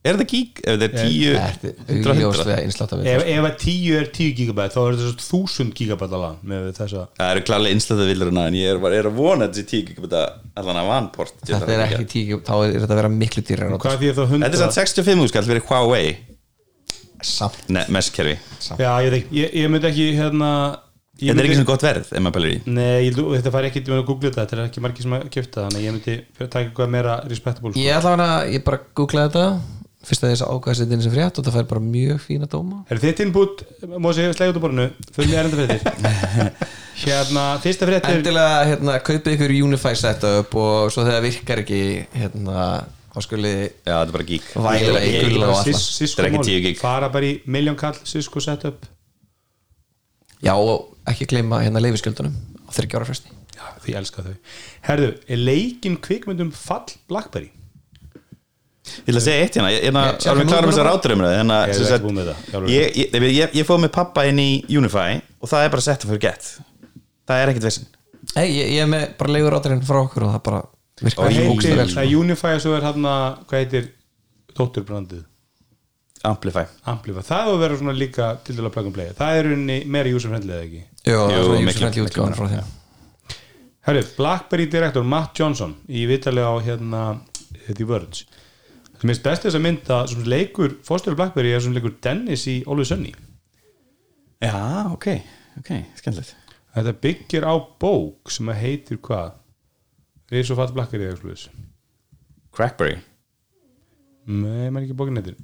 Er þetta gík? Ef þetta er 10, Þetta 100 og 100 augljóslega einslátt að ef, við ef að 10 er 10 gigabæt þá er þetta svo 1000 gigabæt alveg með þessa Það eru klarlega innslöðu villurina en ég er, er að vona að þessi 10 gigabita allan að vanport Þetta er ekki 10, þá er þetta að vera miklu dýrar hvað því er þá 100 Þetta er samt 65 skall fyrir Huawei. Samt. Ne, messkerfi. Já, ég, ég, ég myndi ekki hérna Þetta er ekki svona gott verð ef maður pælir í. Nei, ég, þetta fari ekki, myndi að googla þetta þetta er ekki margir sem að kjöfta þannig að ég myndi taka eitthvað meira respectable sko. Ég ætla að ég bara googlaði þetta Fyrst að þess að sér sem frétt og það fær bara mjög fína dóma. Er þitt innbútt, Mósi, slegja út á borðinu? Fyrir mig erinda fréttir. [LAUGHS] Hérna, fyrsta frétt er Endilega, hérna, kaupið ykkur Unify setup og svo þegar virkar ekki hérna, þá skuli Já, þetta er bara gík væla í gulla og er mál. 10 gig. fara bara í million kall Cisco setup. Já, og ekki gleyma hérna leifiskjöldunum á 30 ára fresti. Já, því elska þau. Herðu, er leikin kvikmyndum fall Blackberry? Ég ætla að segja eitt hérna Ég, er búin með það, að ég, ég, ég, ég, ég fóð með pappa inn í Unify og það er bara sett fyrir gett Það er ekkert vissin Nei, ég, ég er með bara leigur áturinn frá okkur og það bara virkar það sko. er Unify og svo er hann hvað heitir dótturbrandið? Amplify. Amplify, það að vera svona líka til dæla plug and play, það er unni meira user friendly eða ekki? Jú, það er user-friendly miklu útgáfan frá þeim. Herru, Blackberry direktor Matt Johnson í vitali á hérna The Verge sem er best þess að mynda sem leikur fórstöru Blackberry er sem leikur Dennis í Always Sunny. Já, ok, ok, skemmtilegt. Þetta byggir á bók sem að heitir hvað? Rís og fatt Blackberry eða eitthvað. Crackberry? Nei, maður ekki bókin heitir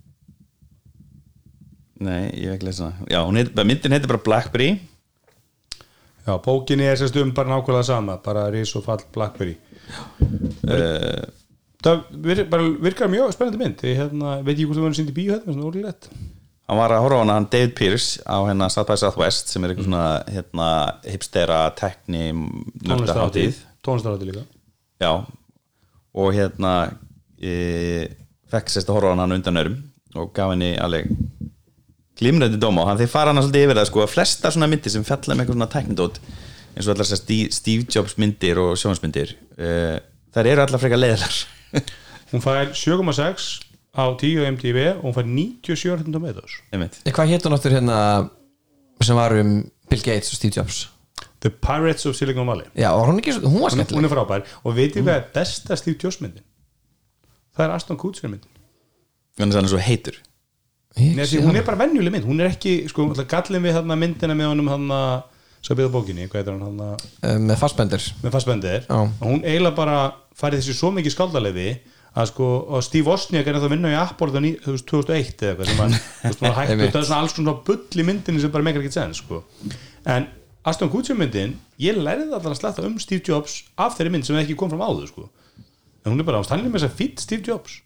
Nei, ég hef ekki lesa það Já, heit, myndin heitir bara Blackberry. Já, bókinni er sérst um bara nákvæmlega sama bara Rís og fall Blackberry. Uh, það vir, virkar mjög spennandi mynd ég hérna, veit ekki hvort þú verður sínd í bíu þetta, svona úrlegt Hann var að horfa á hana, hann David Pierce á hérna South by Southwest sem er eitthvað svona hérna, hipstera, tekni nördahátíð. Tónlistarátti líka. Já, og hérna e, fekk sérst að horfa á hana undan örum og gaf henni alveg glimrandi dóma. Og hann þeir fara hana svolítið yfir það sko að flesta svona myndir sem með eitthvað svona teknidót eins og sérst Steve Jobs myndir og sjónsmyndir uh, þær eru allar frekar leiðilar [LAUGHS] hún fær 7,6 á 10 MDB og hún fær 97 tomatoes einmitt. Nei, Hvað hétt hún áttur hérna sem var um Bill Gates og Steve Jobs? The Pirates of Silicon Valley. Já, var hún ekki, hún var hún, hún skemmtileg. er frábær. Og veitir hvað er besta Steve Jobs myndin? Það er Aston Kutcher myndin. Þannig að hann er svo heitur? Nei, hún er bara venjuleg mynd, hún er ekki sko, alltaf gallin við þarna myndina með honum hann svo byggða bókinni, hvað heitir hann hann Eh, með fastbender með fastbendir Já. hún eiginlega bara farið þessi svo mikið skaldalefi að sko, og Steve Wozniak er að vinna í þú veist, 2001 eða eitthvað sem hann, [LAUGHS] þú veist, hægt, Einmitt. það er svona alls svona bull í myndinni sem bara meikar ekki sens, sko. En Aston Kutcher myndin, ég lærði allar að sletta um Steve Jobs af þeirri mynd sem ekki kom fram áður, sko. En hún er bara, hann er með þess að fýtt Steve Jobs.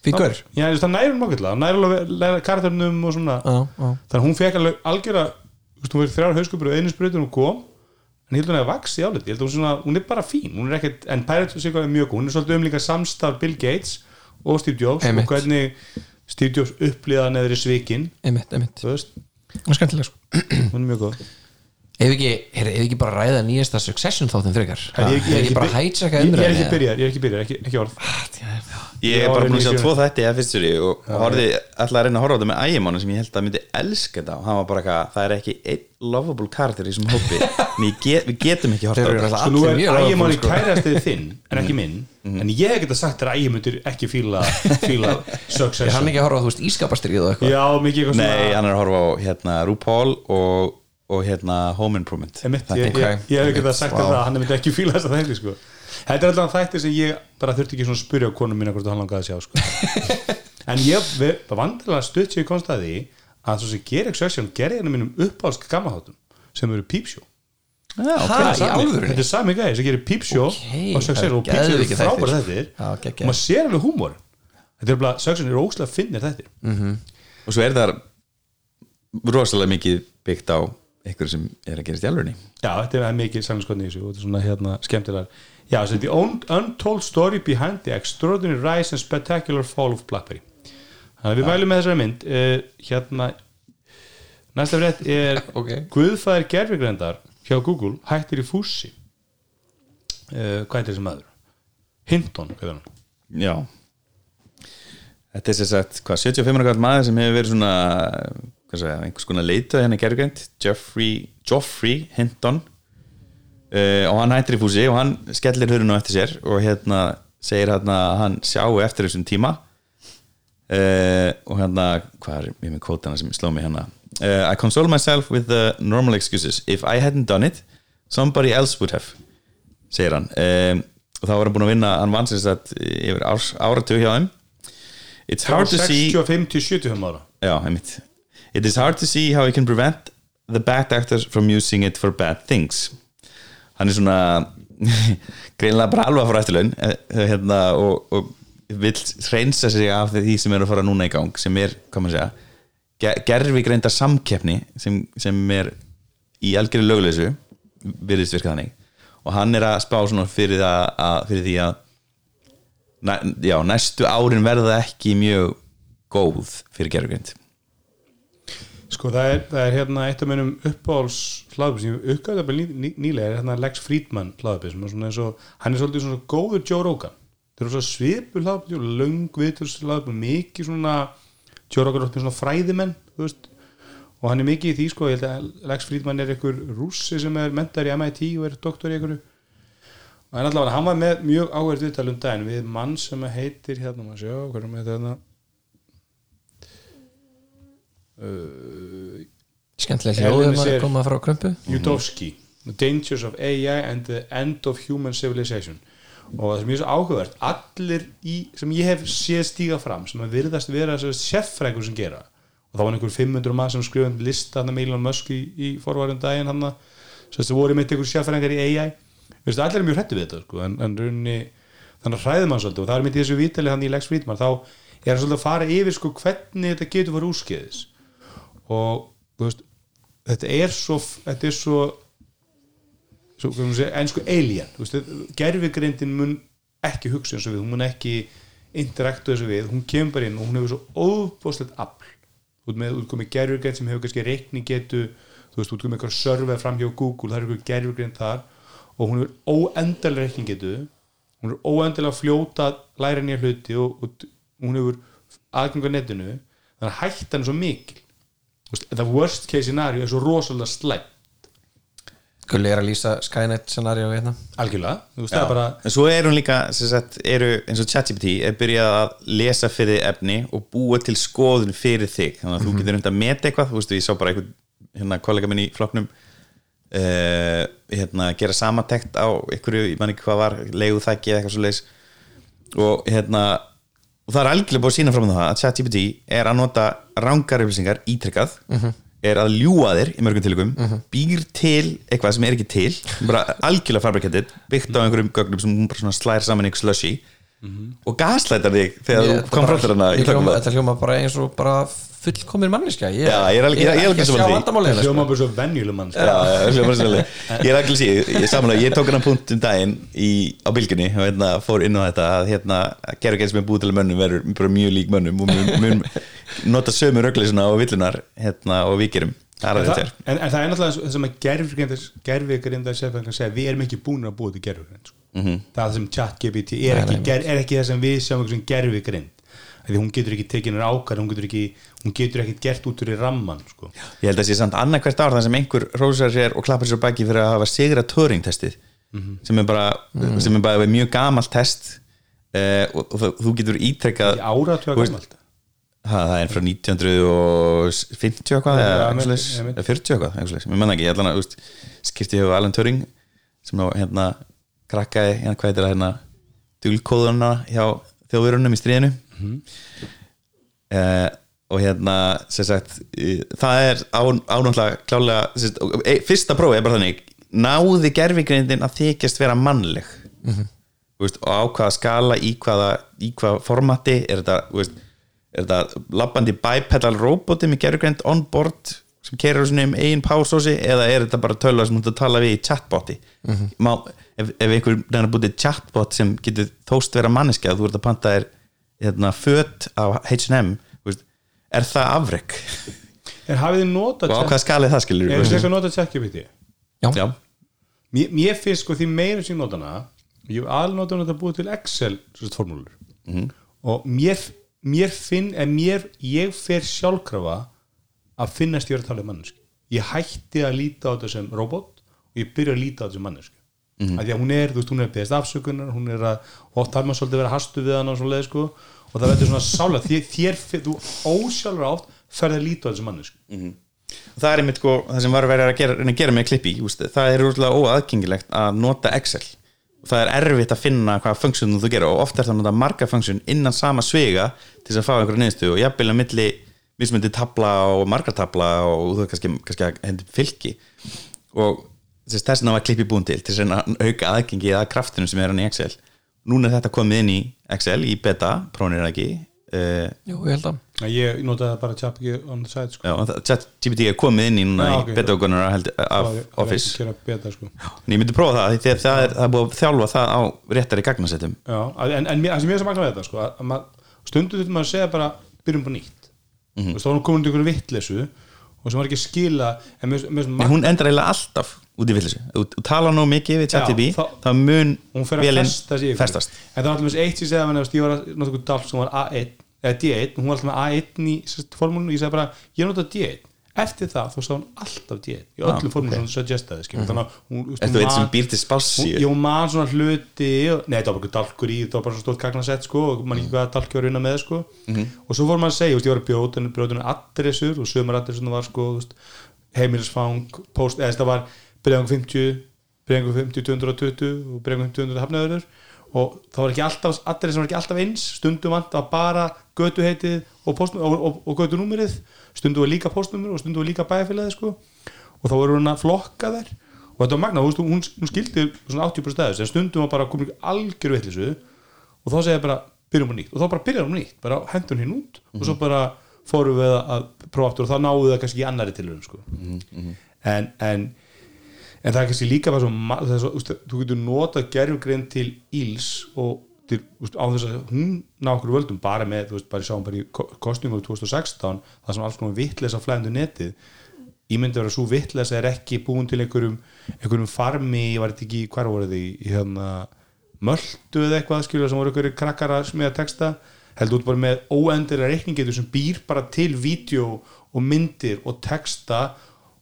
Fíkur. Já, það nærum nokkulega, hann nærum karakternum og svona. Þannig að hún fekk alveg algjöra þú veist, hún verið þrjár hauskupur og einu sprutur hún kom en ég held að hún hefði vaxið álit ég held að hún, svona, hún er bara fín, hún er ekkert en Pirates of Silicon er mjög góð, hún er svolítið um líka samstarf Bill Gates og Steve Jobs Einmitt. og hvernig Steve Jobs upplýða neðri svikin. Einmitt, einmitt. Þú veist, Hún er skemmtileg sko. Hún er mjög góð. Ef ekki, er, ef ekki bara ræða nýjasta Succession þáttum frekar? Ég- ég- ef ekki bara hætsaka ég- Ég er ekki byrjar, ég er ekki byrjar, ekki, ekki orð Ég er bara búin að sjá tvo þætti eða fyrst fyrir og horfði alltaf að reyna að horfa á þetta með ægimánu sem ég held að myndi elska þetta og hann var bara eitthvað, það er ekki einn lovable karakter í þessum hópi [LAUGHS] en get, við getum ekki horfa á þetta. nú er sko. kærastið þinn en ekki minn en ég hef geta sagt þér að ægi myndir ekki fíla fíla [LAUGHS] er hann ekki að horfa á þú veist ískapastrið og eitthvað? Já, mikið eitthvað Nei, svona hann er að horfa á hérna, RuPaul og, og hérna, Home Improvement. Ég, hef geta sagt Vá. wow. það hann myndi ekki fíla þess að þætti sko. Þetta er alltaf þætti sem ég bara þurfti ekki svona að spyrja konum mína hvort hann langaði að sjá sko. [LAUGHS] en ég vandilega stutt sér í konstaði að svo sem gerir Succession gerði henni mínum uppáhalsk gammahátum sem eru. Ha, Þetta er sami- gæði sem gerir Peepshow Ok, og Succession og Peepshow eru frábæra þettir og maður sér alveg húmor. Þetta er bara, Succession eru óslega finnir þettir Og svo er það rosalega mikið byggt á ykkur sem er að gerast í alvörni Já, þetta er mikið þessu og þetta er svona hérna skemmtilegar Já, so the un untold story behind the extraordinary rise and spectacular fall of Blackberry Þannig að við mælum með þessari mynd uh, hérna næsta frétt er [LAUGHS] Ok. Guðfæðir gerfigrændar hjá Google hættir í fússi uh, Hvað er þessi maður? Hinton, hvað er hann? Já Þetta er sér sagt, hvað, 75 ára maður sem hefur verið svona hvað segja, einhvers konar leituð henni gergjönd Geoffrey, Geoffrey Hinton uh, og hann hættir í fúsi og hann skellir hurinn á eftir sér og hérna segir hérna að hann sjáu eftir þessum tíma. Uh, og hérna, hvað er ég með kvótana sem sló mig hérna? Uh, I console myself with the normal excuses. If I hadn't done it somebody else would have segir hann. Um, og þá var hann búin að vinna, hann vann sér sagt yfir áratug hjá þeim. It's hard to see 65 til 75 ára. Já, einmitt. It is hard to see how you can prevent the bad actors from using it for bad things Hann er svona [LAUGHS] greinlega bara alvað frá eftirlaun eh, eh, hérna, og, og vill hreinsa sig af því sem er að fara núna í gang sem er, hvað maður segja gerfi greinda samkeppni sem, sem er í algjörðu löguleysu virðist virka þannig. Og hann er að spá svona fyrir, að, fyrir því að næ, já, næstu árin verða ekki mjög góð fyrir gerfugrind Sko það er, það er hérna eitt af mennum uppáhalds hlaðbyrg sem ég uppgæði ný, ný, nýlega er hérna Lex Friedman hlaðbyrg sem er svona eins og hann er svolítið svona góður Joe Rogan. Það er svona svipu hlaðbyrg löng viðturs hlaðbyrg mikið svona Joe Rogan er með svona fræðimenn og hann er mikið í því sko ég held að Lex Friedman er einhver rússi sem er mentar í MIT og er doktor í einhverju. Og hann allavega hann var með mjög áhverð viðtal um daginn við mann sem heitir hérna maður sjá hverjum heitir hérna uh, skemmtilega hljóðum Elvis að koma frá krumpu. Judowski The Dangers of AI and the End of Human Civilization. Og það er svo áhugavert allir í, sem ég hef séð stíga fram sem að virðast vera sérfrækur sem gera og þá var einhver 500 maður sem skrifum lista að Elon Musk í, í forvarum daginn hann að það voru með einhver sérfrækar í AI Vistu, allir er mjög hrættu við þetta sko, en, en runni, þannig að hræðum hann svolítið og það er mitt í þessu vítali hann í Lex Friedman þá er hann svolítið að fara yfir sko, hvernig þetta getur farið úrskeiðis og veist, þetta er svo þetta er svo, svo segja, en sko alien gerfigreindin mun ekki hugsa eins og við, hún mun ekki interaktu þessu við, hún kemur bara inn og hún hefur svo óbúslegt afl. Út með útkomið gerfigreind sem hefur kannski reikning getu, þú veist, útkomið eitthvað server fram hjá Google, það er eitthvað gerfigreind þar. Og hún hefur óendalega reikning getu hún er óendalega fljóta að læra nýja hluti og, og hún hefur aðganga netinu. Þannig að hættan er svo mikil það worst case scenario er svo rosalega slæm Gulli er að lýsa Skynet scenario hérna. Algjörlega, þú veist, það bara en svo er hún líka sagt, eru, eins og ChatGPT er byrjað að lesa fyrir þig efni og búa til skoðun fyrir þig. Þannig að þú getur reynd að meta eitthvað. Þú veist, ég sá bara einhvern hérna, kollega minn í flokknum uh, hérna, gera samantekt á einhverju, ég man ekki hvað var leiðu þækki eða eitthvað svo leis og hérna og það er algjörlega búið að sína fram á það að ChatGPT er að nota rángar upplýsingar ítrekkað er að ljúa þér í mörgum tilugum býr til eitthvað sem er ekki til bara algjörlega fabrikated byggt á einhverjum gögnum sem slær saman í einhver slushy og gaslætar þig þegar Ég- þú hana í ég hljóma- klokkum Þetta hljóma bara eins og bara fullkomir manniska Ég, Já, ég er alveg- ég ég alveg ekki að sammála sjá hérna, hljóma sko. bara svo venjuleg mann sko. Já, já, hljómar bara svolítið. [LAUGHS] ég er síð, ég, samanlega, ég tók hana punkt um daginn í, á bylginni og hérna, fór inn á þetta að hérna, gerur gerð sem er búið til mönnum verður bara mjög lík mönnum og mun, mun nota sömu rögleysuna og villunar hérna, og er en, þér en, en það er náttúrulega það sem að segja, við erum ekki búin að búa til gerfigrind sko. Mhm. það sem chat GPT er, ekki, ger, er ekki það sem við sjáum sem gerfigrind því hún getur ekki tekið hennar ákvæð hún getur ekki, hún getur ekki gert út úr í ramman sko. ég held að sé samt annað hvert ár þar sem einhver rósar sér og klappar sér á baki fyrir að hafa sigra Turing-testið sem er bara, sem er bara mjög gamalt test uh, og, og þú- þú getur ítrekkað í veist- gammalt Ha, það er frá 1950 eitthvað eða ég ég eða 40 eitthvað, svoleiðis. mér menna ekki, ég ætla að skipti hefur Alan Turing sem ná hérna krakkaði, hérna hvað heitir það hérna dulkóðuna hjá þjóðverunum í stríðinu Mhm. eh, og hérna sem sagt, það er ánáttúrulega klálega sagt, e, fyrsta prófi er bara þannig náði gerfigreindin að þykjast vera mannleg Mhm. Þú veist, og á hvaða skala í hvaða, í hvaða formati er þetta, veist, er þetta labbandi bipedal roboti með gerfugreind on board sem sinni um eigin powersósi eða er þetta bara tölva sem að tala við í chatboti Má, ef, ef einhver reynar að búið chatbot sem getur þóst vera manneskja þú ert að panta þér hérna, föt á H&M er það afrek? En hafið þið notað og á hvaða skali það skilur er þið að nota chat GPT já, já, mér, mér finnst sko því meira sem ég nota hana ég hef alveg notað hana að búið til Excel sérst formúlur. Mhm. og mér, mér finn en mér, ég fer sjálfkrafa að finnast ég er að tala um manneski ég hætti að líta á þetta sem robot og ég byrja að líta á þetta sem manneski mm. -hmm. því að hún er, þú veist, hún er að beðast afsökunar hún er að, og oft þarf maður svolítið að vera hastu við hann og svona leið sko og það verður svona sála, þér, þér þú ósjálfur átt ferði að líta á þetta sem manneski og það er einmitt sko, það sem var verið að gera, að gera með klippi, úst, það er úrlega óaðgengilegt að nota Excel það er erfitt að finna hvaða funksjónum þú gera og oft er það að nota marga funksjón innan sama svega til þess að fá einhverja niðurstu og jafnvel að milli mismyndi tabla og marga tabla og þú er kannski, kannski að hendi fylki og þess að var klippi búin til til að auka aðgengi að kraftinu sem er hann í Excel. Núna er þetta komið inn í Excel í beta, prónir ekki? Uh, jú, ég held að. Ég notaði bara chat GPT on the side sko. Já, og það- ChatGPT er komið inn í núna Já, í ok. beta-augunar af Það er- Office. það betra, sko. en ég myndi prófa það því að það er, það er búið að þjálfa það á réttari gagnasettum Já, en, en mér- það sem ég er sem magna við þetta sko, að, að mað, stundu þetta maður að segja bara byrjum bara nýtt. Mm -hmm. þá er hún komin til einhverju vittlesu og sem var ekki skila en mér, mér, en mér, hún endar eiginlega alltaf út í villisu þú talar nú mikið við ChatGPT Já, þá- mun vélin festast en það var alltaf eitt sem ég segja að ég var að nota dál sem var A1 eða D1, hún var alltaf með A1 í formúlinu og ég segi bara, ég nota D1 eftir það, þá sá hún alltaf D1 í öllum Ah, formúlinu sem hún suggestaði Ertu hún einn sem býr til spássíu? Hún- Ég man svona hluti og- Nei, það var bara dalkur í Það var bara svona stótt gagnasett sko og man ekki hvað dalkur var vinna með sko. Og svo fór maður að segja, og sko, heimilisfang post, eða það var breyðang 50 breyðang 50, 220 og breyðang 200 hafnaður og það var ekki alltaf, adressin var ekki alltaf eins stundum vant að bara götuheitið og, post, og, og, og götunúmerið. Stundum var líka postnúmer og stundum var líka bæjarfélagið sko. Og þá voru hún að flokka þær og þetta var magna, þú veist, hún, hún skildi svona 80% stæðis en stundum var bara komin algjör vittlisu og þá segja ég bara byrjum á nýtt. Og þá bara byrjar hún nýtt, bara hendur hún út. Og svo bara fórum við að, að prófa aftur og þá náðu það kannski í annari tilhörun sko. en, en en það er kannski líka bara svo, þú getur notað gerfugrein til íls og til, á þess að hún ná okkur völdum bara með, þú veist, bara ég sáum bara í kostningum 2016, það sem alls konar vitleisa flæðindu netið ég myndi vera svo vitlesa er ekki búin til einhverjum, einhverjum farmi, ég var ekki hvar voru þið, í hérna möldu eða eitthvað, skilja, sem voru einhverjum krakkar að smiða texta, heldur út bara með óendir reikningetur sem býr bara til vídeo og myndir og texta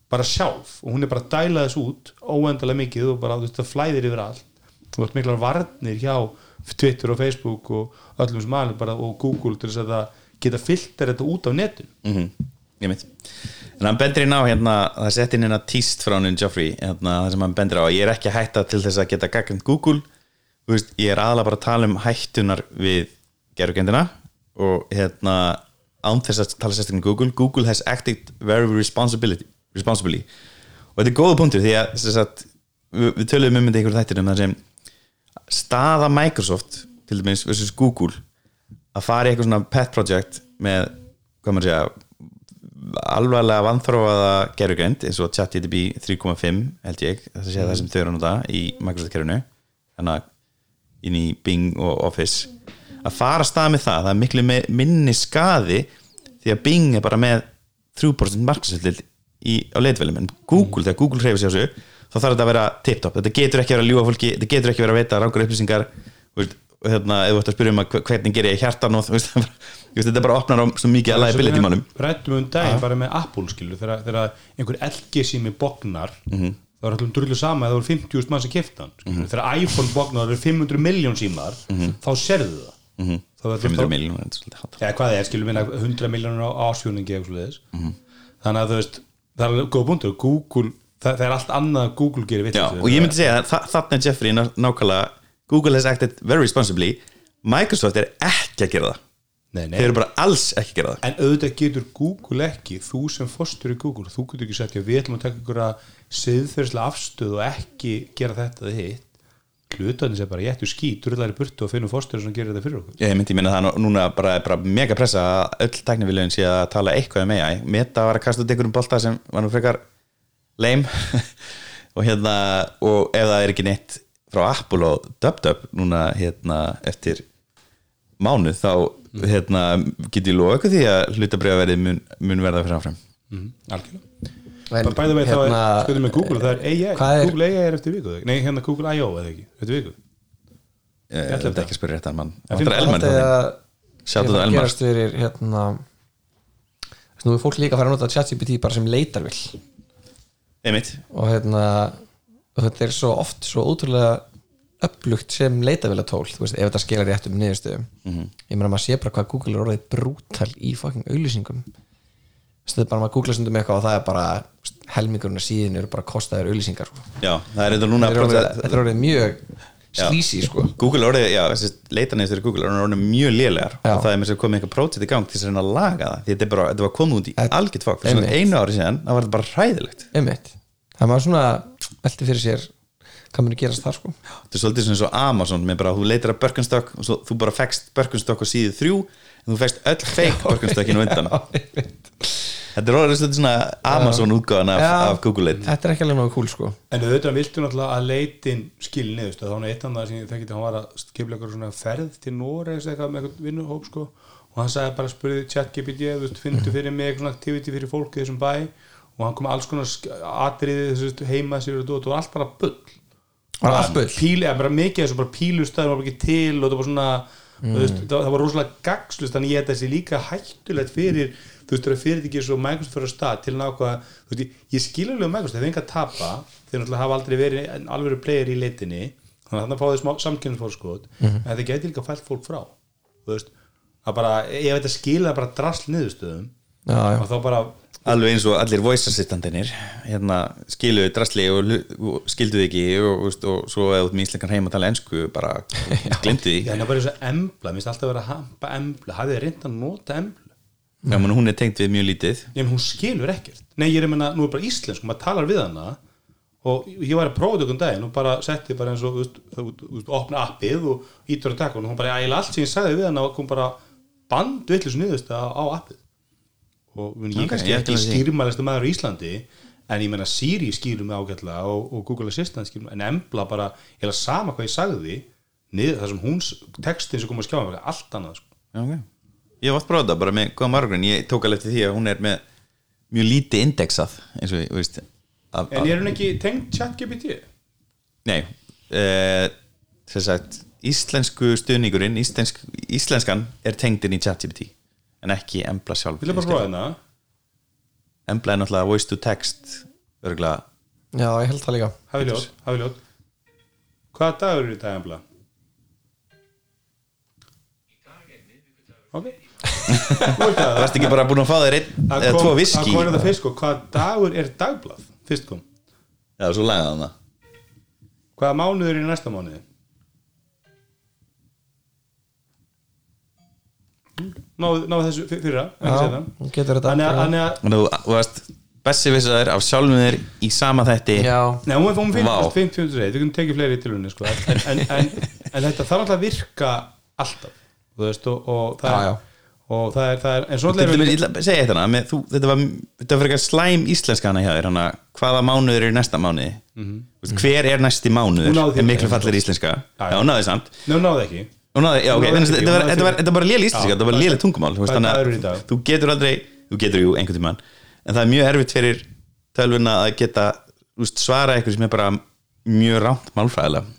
bara sjálf og hún er bara að dæla þess út óendalega mikið og bara þú veist, það flæðir yfir allt. Þú veist miklar varnir hjá Twitter og Facebook og öllum sem aðeins bara og Google til þess að það geta filter þetta út á netun mm ég mitt en hann bendir inn á hérna, það sett inn hérna tíst frá hann Geoffrey, hérna, það sem hann bendir á ég er ekki að hætta til þess að geta gaggrind Google. Veist, ég er aðalega bara að tala um hættunar við gerugendina og hérna án þess að tala sérstaklega um Google. Google has acted very responsibly, responsibly. og þetta er góða punktur því að sagt, við, við töluðum um þetta einhverjum þættir um það sem staða Microsoft til dæmis versus Google að fara í eitthvað svona pet project með, hvað maður segja alvarlega vanþróaða gerugreind eins og ChatGPT 3.5 held ég, það sé það sem þau eru að nota í Microsoft kerfinu þannig að inn í Bing og Office að fara að stað með það, það er miklu minni skaði því að Bing er bara með 3% markasöldild í, á leitvelum en Google, þegar Google hreyfir sig á sig þá þarf þetta að vera tip-top, þetta getur ekki að vera að ljúga fólki, þetta getur ekki að vera að veita rángur upplýsingar hérna, ef þú ætti að spyrja um að hve- hvernig ger ég hjartan og [LAUGHS] þetta bara opnar á svo mikið að liability málum rættum um daginn bara með Apple skilu þegar, einhver LG sími bognar Mhm. þá er allum drullu sama að það voru 50.000 mann sem kefta hann Mhm. mm þegar iPhone bognar og það eru 500 miljón símar þá serðu það Mhm. þá er 500 miljónur, þetta er svolítið hátt. eða hvað er, skilur minna 100 miljónur á ásjóningi eða Mhm. þannig að þú veist, það er góð punktur. Google, það, það er allt annað að Google gerir vitt og ég myndi segja að þa- þarna er Jeffrey ná- nákvæmlega Google has acted very responsibly. Microsoft er ekki að gera það. Nei, nei. þeir eru bara alls ekki að gera það. En auðvitað getur Google ekki þú sem fórstur í Google, þú getur ekki sagt við ætlum að taka einhverja siðferðslega afstöð og ekki gera þetta hitt hlutarnir sem bara jættu skít drullar í burtu og finnum fórstur sem gerir þetta fyrir okkur. Ég myndi minna það nú- núna bara, bara mega pressa að öll tækniviljögin sé að tala eitthvað um AI Meta var að kasta út einhverjum bolta sem var nú frekar leim [LAUGHS] og hérna og ef það er ekki neitt frá Apple og DubDub núna hérna eftir mánuð þá hérna get ég loka því að hlutabriðaverið mun, mun verða fyrir áfram. Mm, algjörlega En, bæða veit þá hérna, er skoðum með Google það er AI, er- Google AI er eftir viku nei hérna Google I.O. eða ekki, eftir viku. Ég ætla ekki að spyrja réttan mann. Það er fimm- Elmar Þetta er þarna. að Shoutout ég á að Elmar. gerast fyrir hérna nú er fólk líka að fara að nota ChatGPT bara sem leitarvill Einmitt. Og hérna og þetta er svo oft svo ótrúlega upplugt sem leitavilatól þú veist, ef þetta skilar rétt um niðurstöðum. Mhm. ég meina maður sé bara hvað Google er orðið brútal í fucking auðlýsingum er bara maður googla stundum eitthvað og það er bara helmingurinn af síðan eru bara kostaðir auðlýsingar sko. Já, það er þetta núna þetta er orðið, orðið mjög slísi sko. Google orðið, já, leitanist fyrir Google er orðið mjög lélegar Já. og það er með sér komið einhver prótið í gang til þess að að laga það því þetta, bara, þetta var komið út í algjört fag fyrir svona einu ári síðan, það var bara hræðilegt einmitt það maður svona velti fyrir sér muni gerast þar sko. þetta er svolítið svona svo Amazon með bara, þú leitir að Birkenstock og svo, þú bara fekst Birkenstock á síðu þrjú en þú fekst öll fake [LAUGHS] Birkenstockinu undan [LAUGHS] þetta er orðið svona Amazon útgáðan af, af Google leit þetta er ekki alveg náðu cool sko. en auðvitað viltu náttúrulega að leitin skil niðurst þá er eitt annað sem ég þekkti hann var að skipla eitthvað svona ferð til Noregs eitthvað með eitthvað vinnuhóp sko. Og hann sagði bara spurði ChatGPT þú fyndu fyrir mig eitthvað activity fyrir fólk í þessum bæ? Og hann kom alls konar sk- atriði þessu heima sér og þetta var allt bara bull. Var allt bull? píl, eða bara mikið þessu bara pílustæður var bara ekki til og það var svona mm. það, það var rosalega gagslust þannig ég að þessi líka hættulegt fyrir þú veist, þegar fyrirtæki svo Microsoft fyrir að stað til nákvæða, þú veist, ég, ég skil alveg um Microsoft, þeir enga að tapa þeir náttúrulega hafa aldrei verið alveg player í leitinni þannig að þannig að fá þeir smá samkynnsfórskot en þetta geti líka fælt fólk frá þú veist, að bara, ég veit að skila bara drasl niðurstöðum já, já. og þá bara alveg eins og allir voice assistantinir hérna skiluðu drasli og, og skilduðu ekki og, og, og svo eða út með íslengan heim að tala ensku bara [LAUGHS] því. Já, en það er bara eins og embla, mér finnst alltaf að vera að hampa embla, hafið þið reynd að nota embla Já, menn hún er tengt við mjög lítið. Nei, menn hún skilur ekkert. Nei, ég er að menna, nú er bara íslensk, maður talar við hana. Og ég var að prófa þetta um daginn og bara setti bara eins og, veist, þú veist, opna appið og ítur að taka og hún bara, ægilega allt sem ég sagði við hana og kom bara bandvillis niðurst á, á appið. Og mun, ég Ok, kannski ég ekki að skýrmælasti maður á Íslandi en ég menna Siri skýrum mig ágætlega og, og Google Assistant skýrum en Embla bara, ég er sama hvað ég sagði niður, það. Ég hef oft prófað það bara með góða margrun Ég tók alveg eftir því að hún er með mjög lítið indexað eins og, þú veist af, En er hún ekki tengt ChatGPT? Nei sem sagt íslensku stuðningurinn íslensk, íslenskan er tengdin í ChatGPT en ekki Embla sjálf Vil ég bara prófa hérna? Embla er náttúrulega voice to text örgulega já, ég held það líka Hafi ljót, hafi ljót Hvaða dagur er í dag embla? Ok Það [LAUGHS] varst ekki bara búin að fá þér einn Það eða tvo það viski kom þetta fyrst sko Hvaða dagur er dagblað? Fyrst kom Já, svo hann það Hvaða mánuður er í næsta mánuði? Náðu, þessu fyr- fyrra Þannig að, þú- varst bessi vissaður af sjálfum þér í sama þætti já, Nei, hún er hún Vá. finnst 50 við getum tekið fleiri til henni sko. en, en, en, en þetta þarf alltaf að virka alltaf þú veist, og, og það Já, er já. Og það er, það er en svo með, þú, Þetta var, þetta var frekar slæm íslenska hana hjá þér Hvaða mánuður er næsta mánuði? Mm Hver er næsti mánuður? Er miklu fallir íslenska? Já, hún náði samt. Hún náði ekki. Þetta var, náði þetta var, fyrir. þetta var bara lél íslenska Þetta var léli tungumál þú getur aldrei Þú getur jú einhvern tímann En það er mjög erfitt fyrir tölvuna að geta svara eitthvað sem er bara mjög rámt málfræðilega.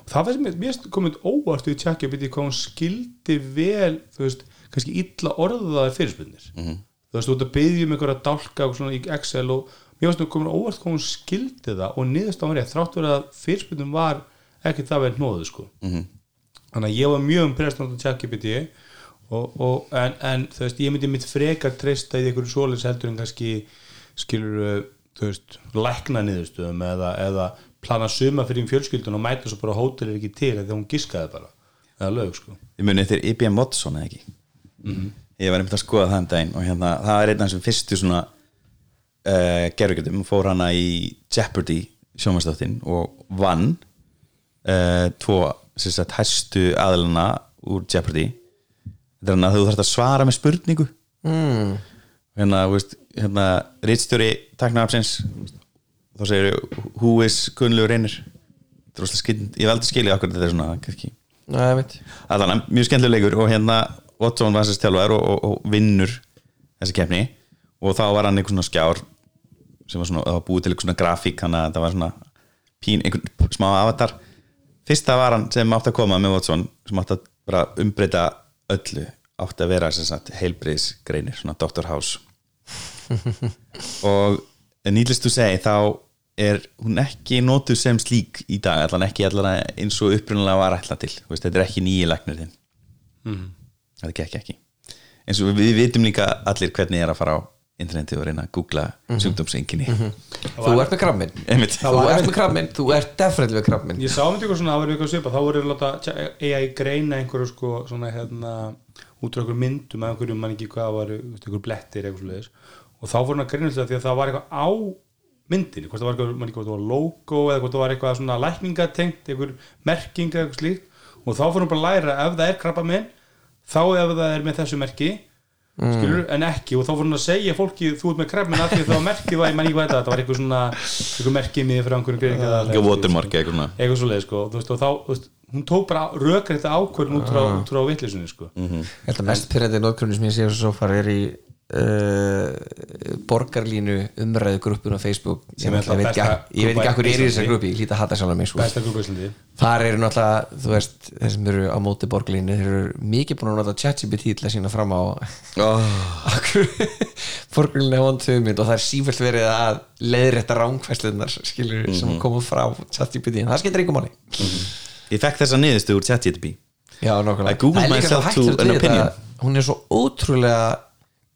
Og það var sem ég, komið óvart við tjekkja byrja hvað hún skildi vel þú veist, kannski illa orðaðar fyrirspunnir -hmm. þú veist, þú ert að byggja um einhverja dálka og svona í Excel og mér finnst komið óvart hvað hún skildi það og niðurst á rétt, þrátt verið að fyrirspunum var ekki það vel nóðu sko. -hmm. þannig að ég var mjög umprest á tjekkja byrja og, og, en, en þú veist, ég myndi mitt frekar treysta í einhverju svoleiðs heldur en kannski skilur þú veist, lækna niðurstöðum eða, eða plana suma fyrir fjölskyldun og mæta svo bara að hótel er ekki til þegar hún giskaði bara. Eða lög sko. Ég muni eftir IBM Watson eða ekki ég var einmitt að skoða það um daginn og hérna, það er einn af þessum fyrstu svona uh, gerðugjöldum fór hana í Jeopardy sjómanstáttin og vann uh, tvo sagt hæstu aðluna úr Jeopardy. Þetta er hann að þú þarfst að svara með spurningu. Mm. hérna, veist, hérna rítstjóri taknaðapsins þá segir who is Gunnlaugur Reynir? Ég veldi skilja okkur þetta er svona, Nei, allan, mjög skemmtileg leikur og hérna Watson var þessi stjálfar og, og, og vinnur þessi keppni. Og þá var hann einhvern svona skjár sem var svona, það var búið til einhvern svona grafík þannig að það var svona pín, einhvern smá avatar. Fyrsta var hann sem átti að koma með Watson sem átti að bara umbreyta öllu átti að vera sem sagt heilbriðsgreinir, svona Dr. House. [LAUGHS] Og nýtlist þú segi þá er hún ekki nótuð sem slík í dag, allan ekki allan eins og upprunalega var ætla til, Þú veist, þetta er ekki nýja læknir þinn þetta gekk ekki. Eins og við, vitum líka allir hvernig ég er að fara á interneti og reyna að googla mm sjúkdómsenginni Þú ert með krabbin. Þú ert með krabbin, þú ert definitely með krabbin ég sá myndi ykkur svona, það var ykkur svipa þá voru að láta AI greina einhverju sko svona hérna út frá einhverju myndum að einhverju mann ekki hvað var einhverju blettir eitthvað svoleiðis. Og þá fór hann að greina alltaf því að það var eitthvað á myndinni, hvort það var eitthvað, mann ekki hvort það var logo eða hvort það var eitthvað svona lækningatengt einhver merking eða eitthvað slíkt. Og þá ef það er þá það með þessu merki skilur, en ekki og þá fór hann að segja fólki þú ert með því að það var merkið var, ég mann ekki hvað þetta, þetta var eitthvað svona eitthvað merkið miður frá einhverjum greininga watermark eitthvað svona. Eitthvað svo leið sko veist, og þá, veist, hún tók bara rökar þetta ákvörðin út frá, út frá vitlisunni sko. Ég held að mest pyrrandi nótgrunni sem ég sé svo far er í uh, borgarlínu umræðu grúppun á Facebook. Sem ég, er ég veit ekki í er í þessari Íslandi. grúppi ég hlýta að hata sjálf mig sko. þar eru náttúrulega, þú veist þeir sem eru á móti borgarlínu, þeir eru mikið búin að nota ChatGPT til að sína fram á oh, borgarlínu á tömynd og það er sífælt verið að leiðrétta rángfæslunar skilur sem koma frá ChatGPT. En það skilur einhver máli. Ég fekk þessa niðurstu úr ChatGPT. Já, nákvæmlega. I googled Það er líka myself svo to hættulegt an við þetta, opinion. Hún er svo ótrúlega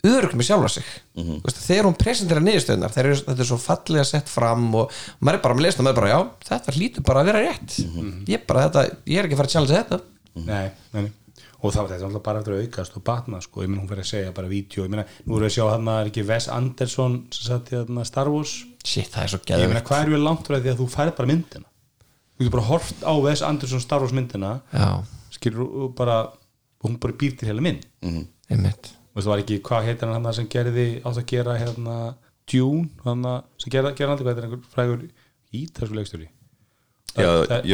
örugg með sjálfa sig. Mhm. Þú veist, þegar hún presentera niðurstöðunar þegar þetta er svo fallega sett fram og maður er bara að lesa og maður er bara, já, þetta hlýtur bara að vera rétt. Mhm. ég, bara, þetta, ég er ekki að fara að challenge þetta. Nei, nei, nei. og það var þetta alltaf bara eftir að aukast og batna sko, ég menn hún fyrir að segja bara vídeo. Ég meina, nú erum við að sjá hann að er ekki Wes Anderson sem satt í þarna Star Wars? Shit, það er svo ég meina geðvegt hvað er við langt frá því að þú færð bara myndina? Þú getur bara hort á Wes Anderson Star Wars myndina Já, skilur bara hún bara býr til heila mynd. Og það var ekki, hvað heitir hann hann sem gerði átt að gera hérna Dune, hann sem gerði, hann hvað er einhver frægur Það-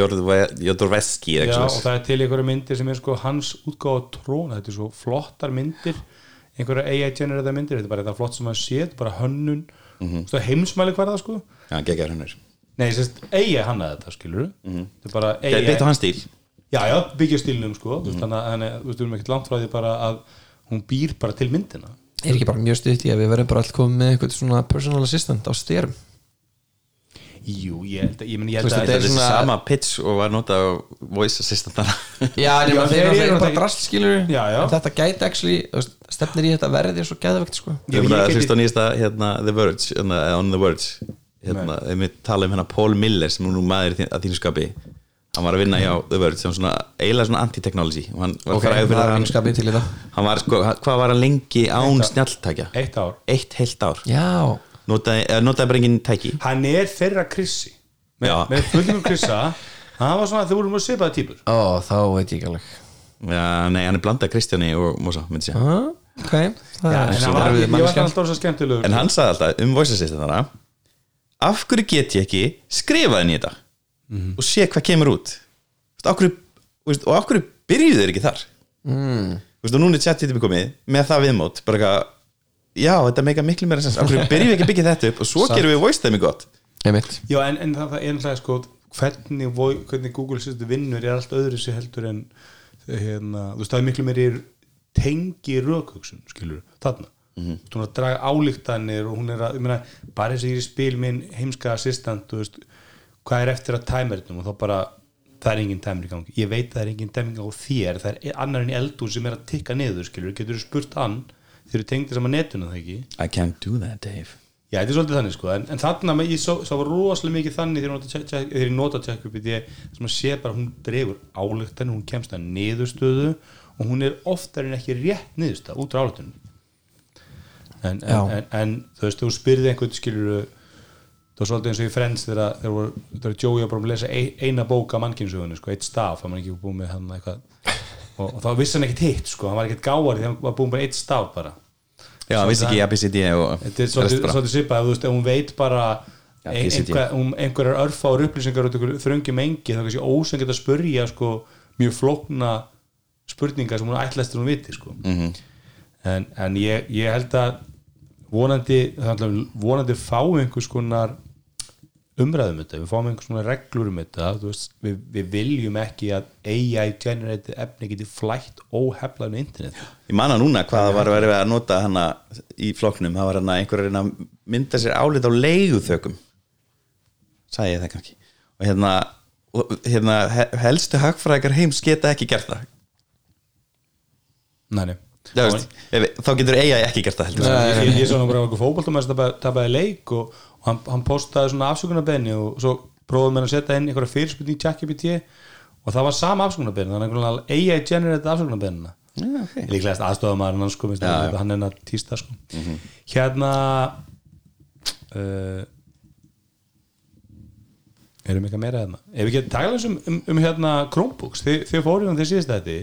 Jodorveski Já, og það er til einhverju myndir sem er sko hans útgáfa tróna, þetta er svo flottar myndir. Einhverja AI generata myndir þetta er bara þetta flott sem maður sé, þetta er bara hönnun. Mm -hmm. heimsmæli hvað er það sko. Já, geggar hennur Nei, sérst, AI hannaði þetta skilur þetta er bara er AI beitt á hans stíl. Já, já, byggja stílnum sko. Mm -hmm. þannig að við erum ekkert langt frá því bara að hún býr bara til myndina. Er ekki bara mjög stutt í að við verðum bara alltaf komið með eitthvað svona personal assistant á styrum Jú, ég held að, ég meni, ég Þú held veist, að þetta er er svona- sama pitch og var notað á voice assistantana Já, en Já, þeir þeir eru eru bara náttúrulega- drast skilur Já, já. en þetta gæti actually, þú veist, stefnir í þetta verði svo geðvegt sko. Ég ég var að hlusta á nýjasta hérna, The Verge, hérna, eh, On the Verge hérna, þeim við tala um hérna Paul Miller sem er nú maður í þín- að þínu skapi hann var að vinna hjá The Verge sem svona, eiginlega svona anti-technology. Og hann var Ok, frægur fyrir það að hann, í hann var sko, hvað var hann lengi án snjalltækja? eitt ár. Eitt heilt ár. Já, notaði, eða notaði bara engin tæki. Hann er þeirra krissi. Með, Já. með fullum krissa. Hann var svona, þau voru mjög svipaði típur ó, þá veit ég ekki alveg. Já, nei, hann er blandað Kristjáni og Mosa, myndi sé ah, Ok, það er en hann var, ég, ég var alltaf svo skemmtilegur. En hann sagði alltaf um voice assistantana af hverju get ég ekki skrifað inn í þetta Mhm. og sé hvað kemur út Vist, af hverju, veist, og af hverju byrjuðu þeir ekki þar mm. Vist, og núna er chat komið með það viðmót bara eitthvað já, þetta meika miklu meira sens Akkur byrjum við ekki að byggja þetta upp og svo Satt. gerum við voice dæmi gott Já, en, en það, er náttúrulega sko hvernig, hvernig Google Assistant vinnur er allt öðru sér heldur en hérna, þú veist, það er miklu meiri tengi rökhugsun, skilur þarna, mm -hmm. hún er að draga álíktanir og hún er að, ég meina, bara þess að ég er í spil minn heimska assistant, þú veist hvað er eftir að tæmerinnum og þá bara það er engin tæmir í gangi, ég veit að það er engin tæming á þér, það er annar en í eldur sem er að tikka niður, skilur, getur þú spurt hann þeir eru tengdir saman netuna það ekki? I can't do that, Dave. Já, þetta er svolítið þannig sko, en, en þarna með- ég sá, sá rosalega mikið þannig þegar ég nota ég sem að sé bara, hún dregur álíktan hún kemst að niðurstöðu og hún er oftar en ekki rétt niðurstöð út á álíktunum en, en, en, þú veist, þú spyrði einhvern skilur það var svolítið eins og í Friends þegar, þegar, þegar Joey var bara að lesa ein, eina bóka mannkynnsögunni, sko, eitt staf hann var ekki búið með hann eitthvað og, og þá vissi hann ekkert hitt, sko, hann var ekkert gáar því hann var búið með eitt staf bara Já, hann vissi ekki ABCD Þetta er svolítið, svipað, þú veist, ef hún veit bara um, einhverjar örfáur upplýsingar út ykkur þröngjum engi, þá er kannski ósengið að spurja sko, mjög flókna spurningar sem hún ætlaðist að hún viti sko. Mhm. en, en ég, ég held að vonandi vonandi fáum einhvers konar umræðum þetta, við fáum einhvers konar reglur um þetta, veist, við, við viljum ekki að AI generated efni geti flætt óheflaðinu internet. Ég manna núna hvað það var vera að nota hana í flokknum, það var hana einhver að mynda sér álit á leiguþökum. Sagði ég það kannski. Og hérna, og, hérna he- helstu hagfræðingar heims geta ekki gert það. Ef, þá getur AI ekki gert það ég, ég, ég sá nú bara einhver fótboltamæður sem tapaði- tapaði leik og, og hann, hann postaði svona afsökunarbenni og svo prófaði mér að setja inn einhverja fyrirspurning í ChatGPT og það var sama afsökunarbenni þannig að AI generated afsökunarbennina Já, ok. líklegast aðstofamæður hann sko, að já. hann er að týsta sko. hérna uh, erum eitthvað meira hérna ef við getum tala um, um, um hérna Chromebooks, þið, þið fóruð um þið síðast þetta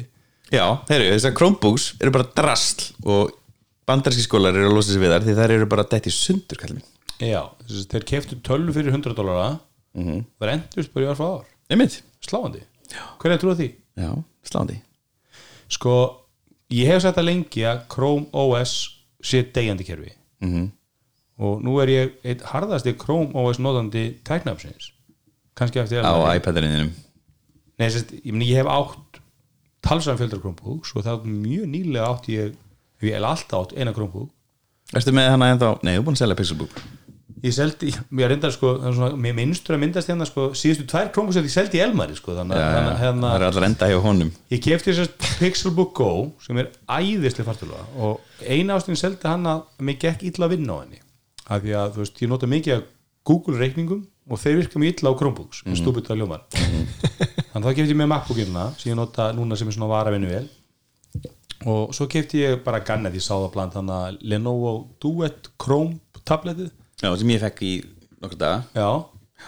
Já, þeir eru, þessar Chromebooks eru bara drastl og bandarski skólar eru að losa sér við þar því þær eru bara dætt í sundur kallið minn. Já, þess að þeir keftu tölvu fyrir 100 dólara mm -hmm. það endurst bara í orfa ár. Einmitt, sláandi, hvernig trúið því? já, slándi sko, ég hef sagt að lengi að Chrome OS sé degjandi kerfi. Mm og nú er ég eitt harðasti Chrome OS notandi tæknafsins kannski eftir á iPad-inu Nei, sérst, ég, meni, ég hef átt talsam fjöldar Chromebooks og það er mjög nýlega átt ég ég eiginlega alltaf átt eina Chromebook. Erstu með hana ennþá, nei, þú er búin að selja Pixelbook. Ég seldi, ég reyndar sko það er svona, mér minnstur að myndast hérna sko síðustu tvær Chromebooks sem ég seldi í Elmari sko þannig að já, hérna, það hérna, er allar enda hjá honum. Ég kefti þessast Pixelbook Go sem er æðislega fartöluða og eina ástin seldi hann að mér gekk illa að vinna á henni. Af því að þú veist, ég nota mikið af Google reikningum og þeir virka mjög illa á Chromebooks mm -hmm. stúbit að ljómar þannig þá kefti ég með MacBookina sem ég nota núna sem er svona varavinnu vel og svo kefti ég bara gannet ég sá það bland þannig að Lenovo Duet Chrome tabletið. Já, sem ég fekk í nokkur daga. Já,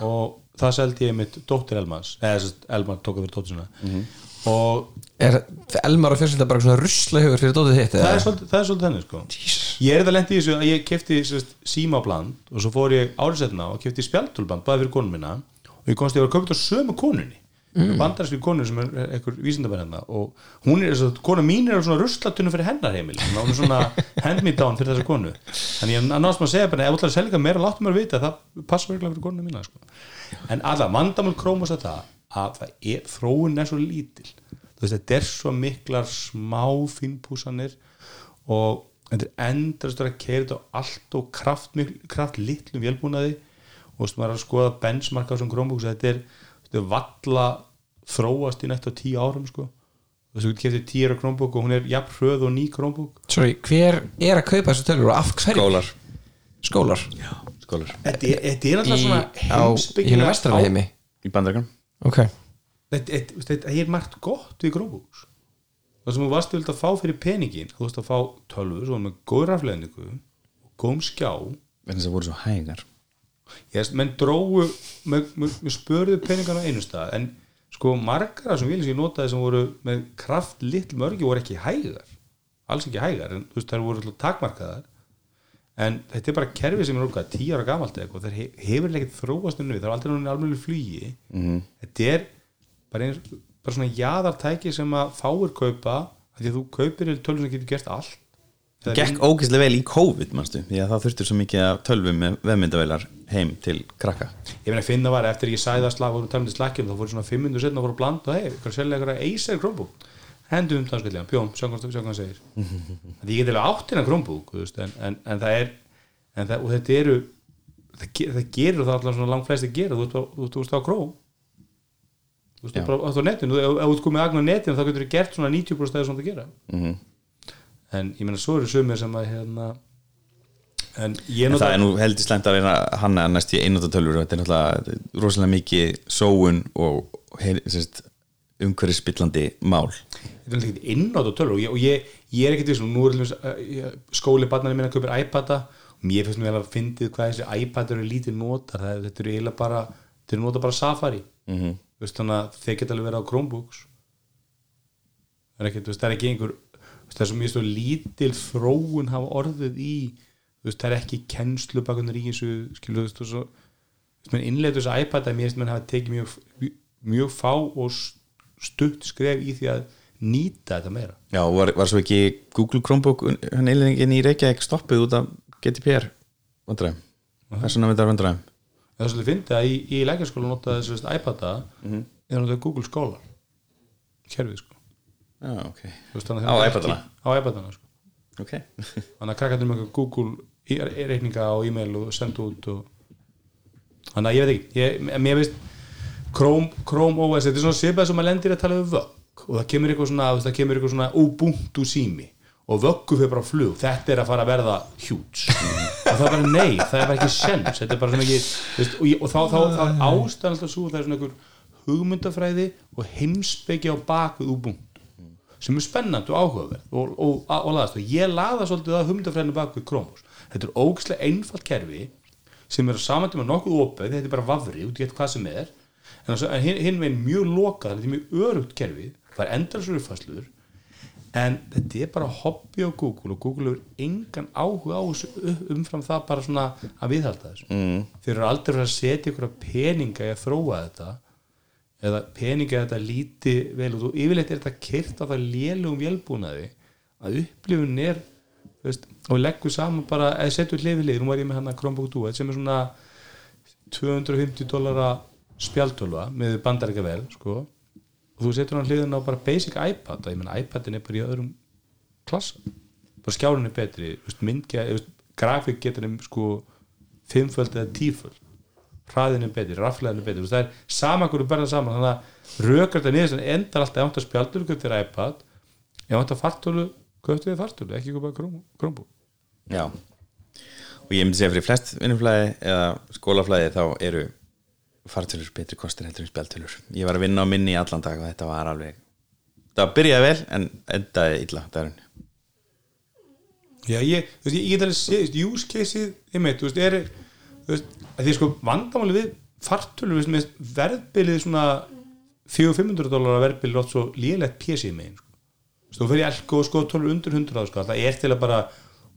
og það seldi ég mitt dóttir Elmars eða þess að Elmar tók að vera dóttir sinna og Er Elmar og fjölskylda bara svona rusla hugur fyrir dótið hitt? það er svolítið, það er svolítið henni sko. ég er þetta lent í þessu að ég kefti sérst, símabland og svo fór ég áriðsetna og kefti spjaltúlband bæði fyrir konun minna og ég komst ég var að köpa þetta á sömu konunni mm. bandarski konun sem er eitthvað vísindabæn hennar og hún er þess að kona mín er svona ruslatunum fyrir hennar heimil hún er svona hand me down fyrir þessa konu þannig ég náttúrulega að segja bara ef þú ætlar að selja eitthvað meira láttu mér vita það passar virkilega fyrir konuna mína sko. en alla, vandamál krómast að það að það er, þróun er svo lítil þú veist, þetta er svo miklar smá finnpúsanir og þetta er endrastur að keira þetta á allt og kraft, kraft litlum vélbúnaði og þú veist, maður er að skoða benchmark á þessum Chromebooks þetta er, þetta er valla þróast í nætt á tíu árum sko. þess að þú keftir tíu ára Chromebook og hún er jafn hröð og ný Chromebook. Sorry, hver er að kaupa þessu tölur og af hverju? Skólar. Skólar. Skólar. Þetta er, þetta er alltaf svona á, í hennu vestrana heimi Í bandarækjum Ok. Þetta, þetta, þetta er margt gott við Chromebooks. Það sem þú varst vilt að fá fyrir peningin þú varst að fá tölvu svo með góð rafleðningu og góðum skjá. Vegna þess að voru svo hægar ég, menn með, með spörðu peningana einu stað en sko margar þessum vilja sem ég notaði sem voru með kraft litl mörgi voru ekki hægar alls ekki hægar en þú veist þær voru takmarkaðar. En þetta er bara kerfi sem er okkar tíu ára gamalt eitthvað, he- hefur ekkert þróast ennum við, það er aldrei núna alveg flugi. -hmm. þetta er bara, eins, bara svona jaðartæki sem að fáir kaupa því að þú kaupir í tölvun sem getur gert allt eða Gekk ógeðslega vel í COVID manstu, því að það þurftur svo mikið af tölvum með vefmyndavelar heim til krakka. Ég meina að finna var eftir ég sæði það slag og talandi slakkjum þá fór svona 500 setna og fór að blanda og hei, hvað selja eitthvað Acer Chromebook. Hendum um það skilja, bjóm, sjá hvað sjá hvað hann segir. [LAUGHS] Því ég get alveg átt Chromebook þú veist, en, en, en það er en það, og þetta eru það, ge- það gerur það allan svona langt flesti gera þú ert á- ert- þú ert á netinu ef þú ert komið en ég meina svo eru sumir sem að hérna en ég En það er nú heldur slæmt að reyna að hanna næst í einnóta tölvur og þetta er náttúrulega rosalega mikið sóun og umhverju spillandi mál. Þetta er alltaf ekkert innátt á tölur og ég, og ég, ég er ekkert vissum, nú er uh, skóli barnarinn minna kaupir iPada. Og mér finnst vel að fyndið hvað þessi iPad eru lítið notar er- þetta eru eiginlega bara þetta eru nota bara Safari. Mm -hmm. veist, þannig að þeir geta alveg verið á Chromebooks. Það er veist, það er ekki einhver veist, það er svo mjög svo lítil þróun hafa orðið í veist, það er ekki kennslu bakunar í þessu skilu, veist, og svo innleitu þessu iPad að mér finnst mann hafa tekið mjög, mjög fá og stutt skref í því að nýta þetta meira. Já, var, var svo ekki Google Chromebook hann einlegin í Reykjavík stoppuð út af GDPR vandræðum? Persóna myndar vandræðum. Það er svolítið fyndið að í, í lækjarskóla nota þessu veist, iPada Mhm. er notað Google Scholar kerfið sko Já, ok. Þú veist, Á er iPadana? á iPadana sko. Ok. [LAUGHS] Þannig að krakkarnir með Google í- reikninga á e-mail og senda út og... þannig að ég veit ekki. Ég, mér veist Chrome, Chrome OS, þetta er svona sipað sem að lendir að tala um vögg. Og það kemur eitthvað svona, það kemur eitthvað svona Ubuntu sími. Og vöggu fyrir bara flug. Þetta er að fara að verða hjúts og það er bara nei, það er bara ekki sens þetta er bara svona ekki veist, og, ég, og þá, þá, þá er ástæðan alltaf svo það er svona einhver hugmyndafræði og heimspeki á bak við Ubuntu sem er spennandi og áhugaverð og, og, og, og laðast og ég laða svolítið að hugmyndafræðinu bak við Chromos þetta er ógislega einfalt kerfi sem er á saman tíma nokkuð opið þetta er bara vafri, út í eitt hvað sem er. En, en hinn, hinn veginn mjög lokað þetta er mjög örugt kerfi, það er endar svo uppfæslur en þetta er bara hobby á Google og Google hefur engan áhuga á þessu u- umfram það bara svona að viðhalda þessu. Mm. þeir eru aldrei fyrir að setja ykkur peninga í að þróa þetta eða peningi að þetta líti vel og þú yfirleitt er þetta kyrkt á það lélugum hjálpúnaði að upplifun er veist, og leggur saman bara eða setur hlifilið, nú var ég með hann að Chromebook 2 sem er svona 250 dólara spjaldölva með bandarækja vel sko. og þú setur hann hliðin á bara basic iPad. Að ég menna iPadin er bara í öðrum klassa, bara skjálun er betri veist, myndgja, veist, grafik getur þeim sko 5-föld eða 10-föld hraðinu betur, rafleðinu betur það er sama hverju berða saman þannig að rökardar niður sem endar alltaf ég vant að spjaldur um köpt þér iPad ég vant að fartölu, köpt þér fartölu ekki bara krumbu Já, og ég myndi segja fyrir flest vinnumflæði eða skólaflæði þá eru fartölur betri kostur heldur en spjaltölur ég var að vinna á minni í allan dag og þetta var alveg það byrjaði vel en endaði illa dagurinn. Já, ég, þú veist, ég get alveg use case-ið, ég meit, þú veist, eru því sko vandamáli við fartölu, verðbilið svona 400-500 dólar verðbilið er oft svo lélegt PC megin, sko. Þú fyrir elko og sko tölur undir 100 sko, það er til að bara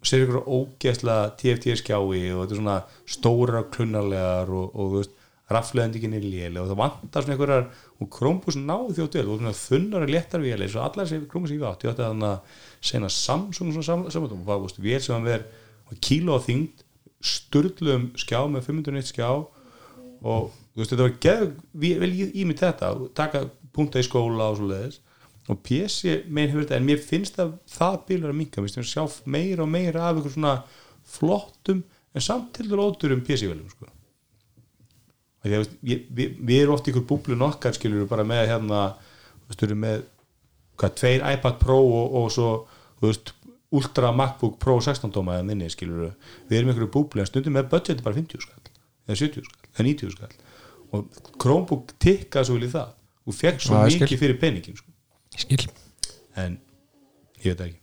sér ykkur ógeðslega TFT skjái og þetta er svona stóra klunnarlegar og, og þú veist, rafleðendikinn er léleg og það vantar svona einhverjar og Chromebooks náðu þjótt vel og svona þunnar og léttar vélir svo allar sem Chromebooks ég átt ég átti þannig að sena Samsung svona sam- samvættum og það var vél sem hann verið kíló á þyngd sturlum skjá með 501 skjá. Og þú veist þetta var geð vel í, í mig þetta taka punta í skóla og svo leiðis og PC megin hefur þetta en mér finnst að það bílur að minka að sjá meira og meira af ykkur svona flottum en samt til þér óturum PC-velum sko. Ég, við, við erum oft í ykkur búblun okkar skilur bara með hérna við erum með hvað, tveir iPad Pro og, og svo þú veist, Ultra MacBook Pro 16 dóma eða minni skilur við erum ykkur búblu en stundum með budgeti bara 50 skall eða 70 skall eða 90 skall. Og Chromebook tikkaði svo vel í það. Og fekk svo Já, ég skil. mikið fyrir peningin sko. skil. En ég veit það ekki.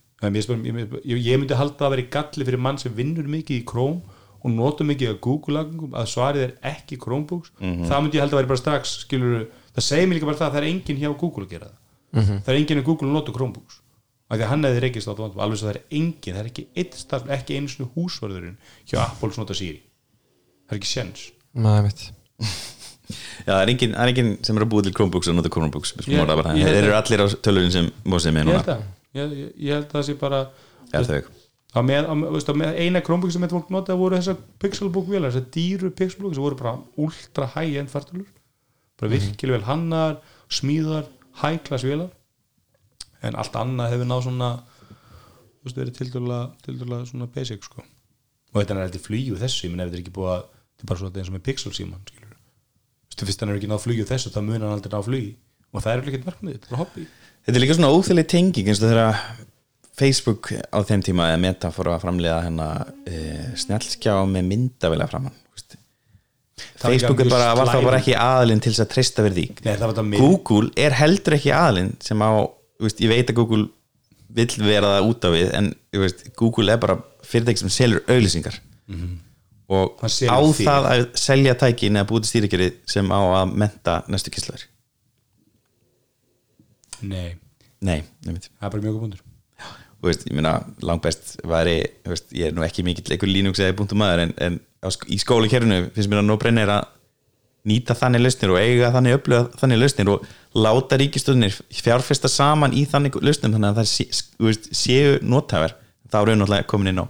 Ég, myndi halda að vera í galli fyrir mann sem vinnur mikið í Chrome og notur mikið að Google-lagum að svarið er ekki Chromebooks. Það myndi ég halda að vera bara strax skilur, það segir mér líka bara það að það er enginn hjá Google að gera það. Það er enginn að Google notur Chromebooks af því að hann hefði reykist á þetta alveg svo það er enginn, það er ekki eitt starf, ekki einu svona húsvörðurinn hjá Apple sem nota Siri. Það er ekki séns. Nei, mitt. Já, það er engin, það er engin sem er að búið til Chromebooks og nota Chromebooks Ég- yeah, bara, ég held Þeir eru allir á tölurinn sem mósið með ég núna. held að, ég, ég, ég held að það sé bara Já, þau. Á með, á, veist, á með eina Chromebook sem þetta fólk notaði voru þessar Pixelbook vélar, þessar dýru Pixelbook sem voru bara ultra high-end fartölur. Bara virkilega vel hannar smíðar, high-class vélar en allt annað hefur náð svona þú veist, verið tildurlega svona basic sko. Og þetta er eitthvað flugju þessu, ég menn ef þetta er ekki búið að þetta er bara svona eins og með Pixel síman skilur þú veist, fyrst hann er ekki náð flugju þessu þá mun hann aldrei ná flugi. Og það er ekki markmið, þetta er hobby. Þetta er líka svona óþjóðlega tenging eins og þegar Facebook á þeim tíma eða Meta fór að framleiða hérna e, snjallskjá með myndavilega framann Facebook líka er bara, var þá bara ekki aðalinn til þess að treysta mynd- Google er heldur ekki aðalinn sem á, veist, ég veit að Google vill vera það út af við en veist, Google er bara fyrirtæki sem selur auglýsingar. Og Hann selur á þig. það að selja tækin eða búið stýrikeri sem á að menta næstu kyslaður Nei, Nei, nefnt það er bara mjög bundur þú veist, ég meina langbest væri, þú veist, ég er nú ekki mikill einhver Linux eða búntum maður en, en á, í skólakerfinu finnst mér að no brainer að nýta þannig lausnir og eiga þannig upplöða þannig lausnir og láta ríkistöðnir fjárfesta saman í þannig lausnum þannig að það sé, þú veist, séu nothæfar þá eru náttúrulega komin inn á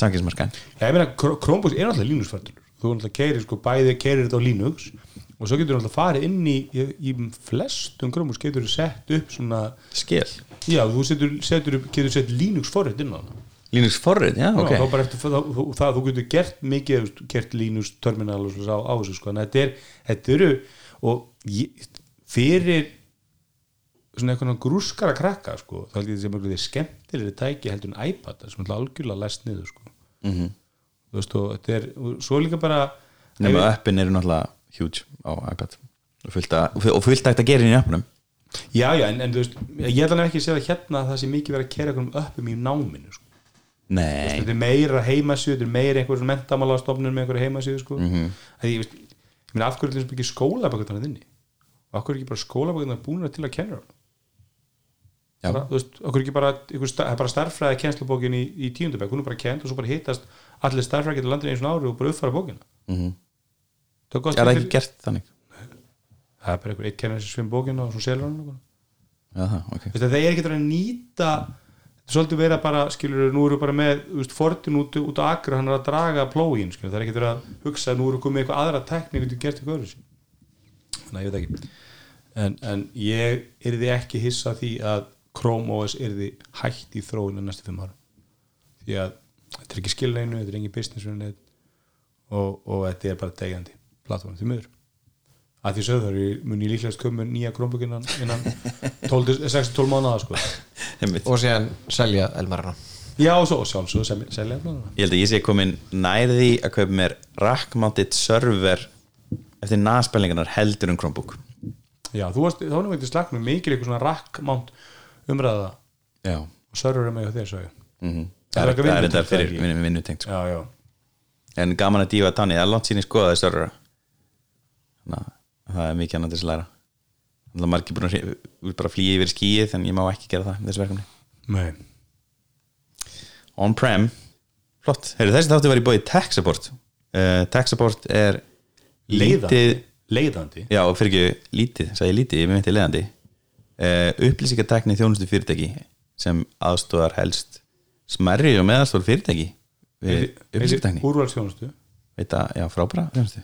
samkynnsmarkaðin Já, ég meina, Chr- Chromebooks er náttúrulega Linux-fartur þú náttúrulega keirir, sko, bæði keirir þetta á Linux og svo getur náttúrulega farið inn í í, í flestum Chromebooks getur þú sett upp svona skil, já, þú setur, setur upp, getur sett Linux forrið inn á það Linux forrið, já, ok. bara eftir það, það, það, þú getur gert mikið, þú gert Linux terminal og svo á, þessu, sko, þetta er þetta eru, og ég, fyrir svona eitthvað grúskara krakka, sko, þá held ég þessi mjög skemmtilegri tæki heldur en iPad sem er algjörlega læst niður, sko. Mhm. þú veist, og þetta er og svo líka bara nema appin eru náttúrulega huge á iPad. Og fullt að, og fullt að þetta gerir í appinum já, já, en, en þú veist, ég held hann ekki að segja það hérna að það sé mikið verið að kera einhverjum uppum í náminu, sko Nei, þetta er meira heimasíðu, þetta er meira einhverjum mentamála stofnun með einhverju heimasíðu sko. mm. -hmm. ég, ég meina af hverju er ekki skólabökkur þannig inni og af hverju er ekki bara skólabökkur þannig búin til að kenna af hverju er ekki bara það er bara starffræði kennslubókin í, í tíundabæk hún er bara kent og svo bara hittast allir starffræði getur landin eins og ári og bara uppfara bókina Mhm. það er er það ekki gert þannig? það er bara einhver eitt kennar sem svim bókina og svo selur hann það, það er ekki að nýta svolítið verið að bara skilur nú eru bara með veist, fortin út, út á akra hann er að draga plógin skilur, það er ekki verið að hugsa að nú eru komið eitthvað aðra tekník og þú gert eitthvað öðru þannig að ég veit ekki. En, en ég yrði ekki hissa því að Chrome OS yrði hætt í þróinu næstu fimm ára því að þetta er ekki skilneinu þetta er engin business og, og þetta er bara degjandi platform því miður að því sögður mun ég líklegast kömur nýja Chromebook innan, innan 12, 6-12 mánuða sko. [LAUGHS] Og síðan selja elmarana. Já og svo sjálfsög sem selja þetta Ég held að ég sé komin nærði því að kaupa mér rack-mounted server eftir naspælingarnar heldur um Chromebook. Já, þú varst, þá erum við til slagnum mikil eitthvað svona rack mount umræða. Já. Og server er með þér svo mm Það Það er þetta fyrir vinnutengt sko. já, já, En gaman að dífa tanni, það er langt sín í skoðaði servera. Þannig að það er mikið annað til að læra. Þannig að margir búin að bara flýja yfir skíið en ég má ekki gera það þessu verkefni. Nei. On-prem, flott. Heyrðu, Þessi þáttu var í bóði tech support. Uh, Tech support er lítið leiðandi. Já, fyrir ekki lítið, ég lítið, ég meinti leiðandi. Uh, upplýsingatekni þjónustu fyrirtæki sem aðstóðar helst smerri og meðastór fyrirtæki við upplýsingatekni úrvalstjónustu að, já, frábæra þjónustu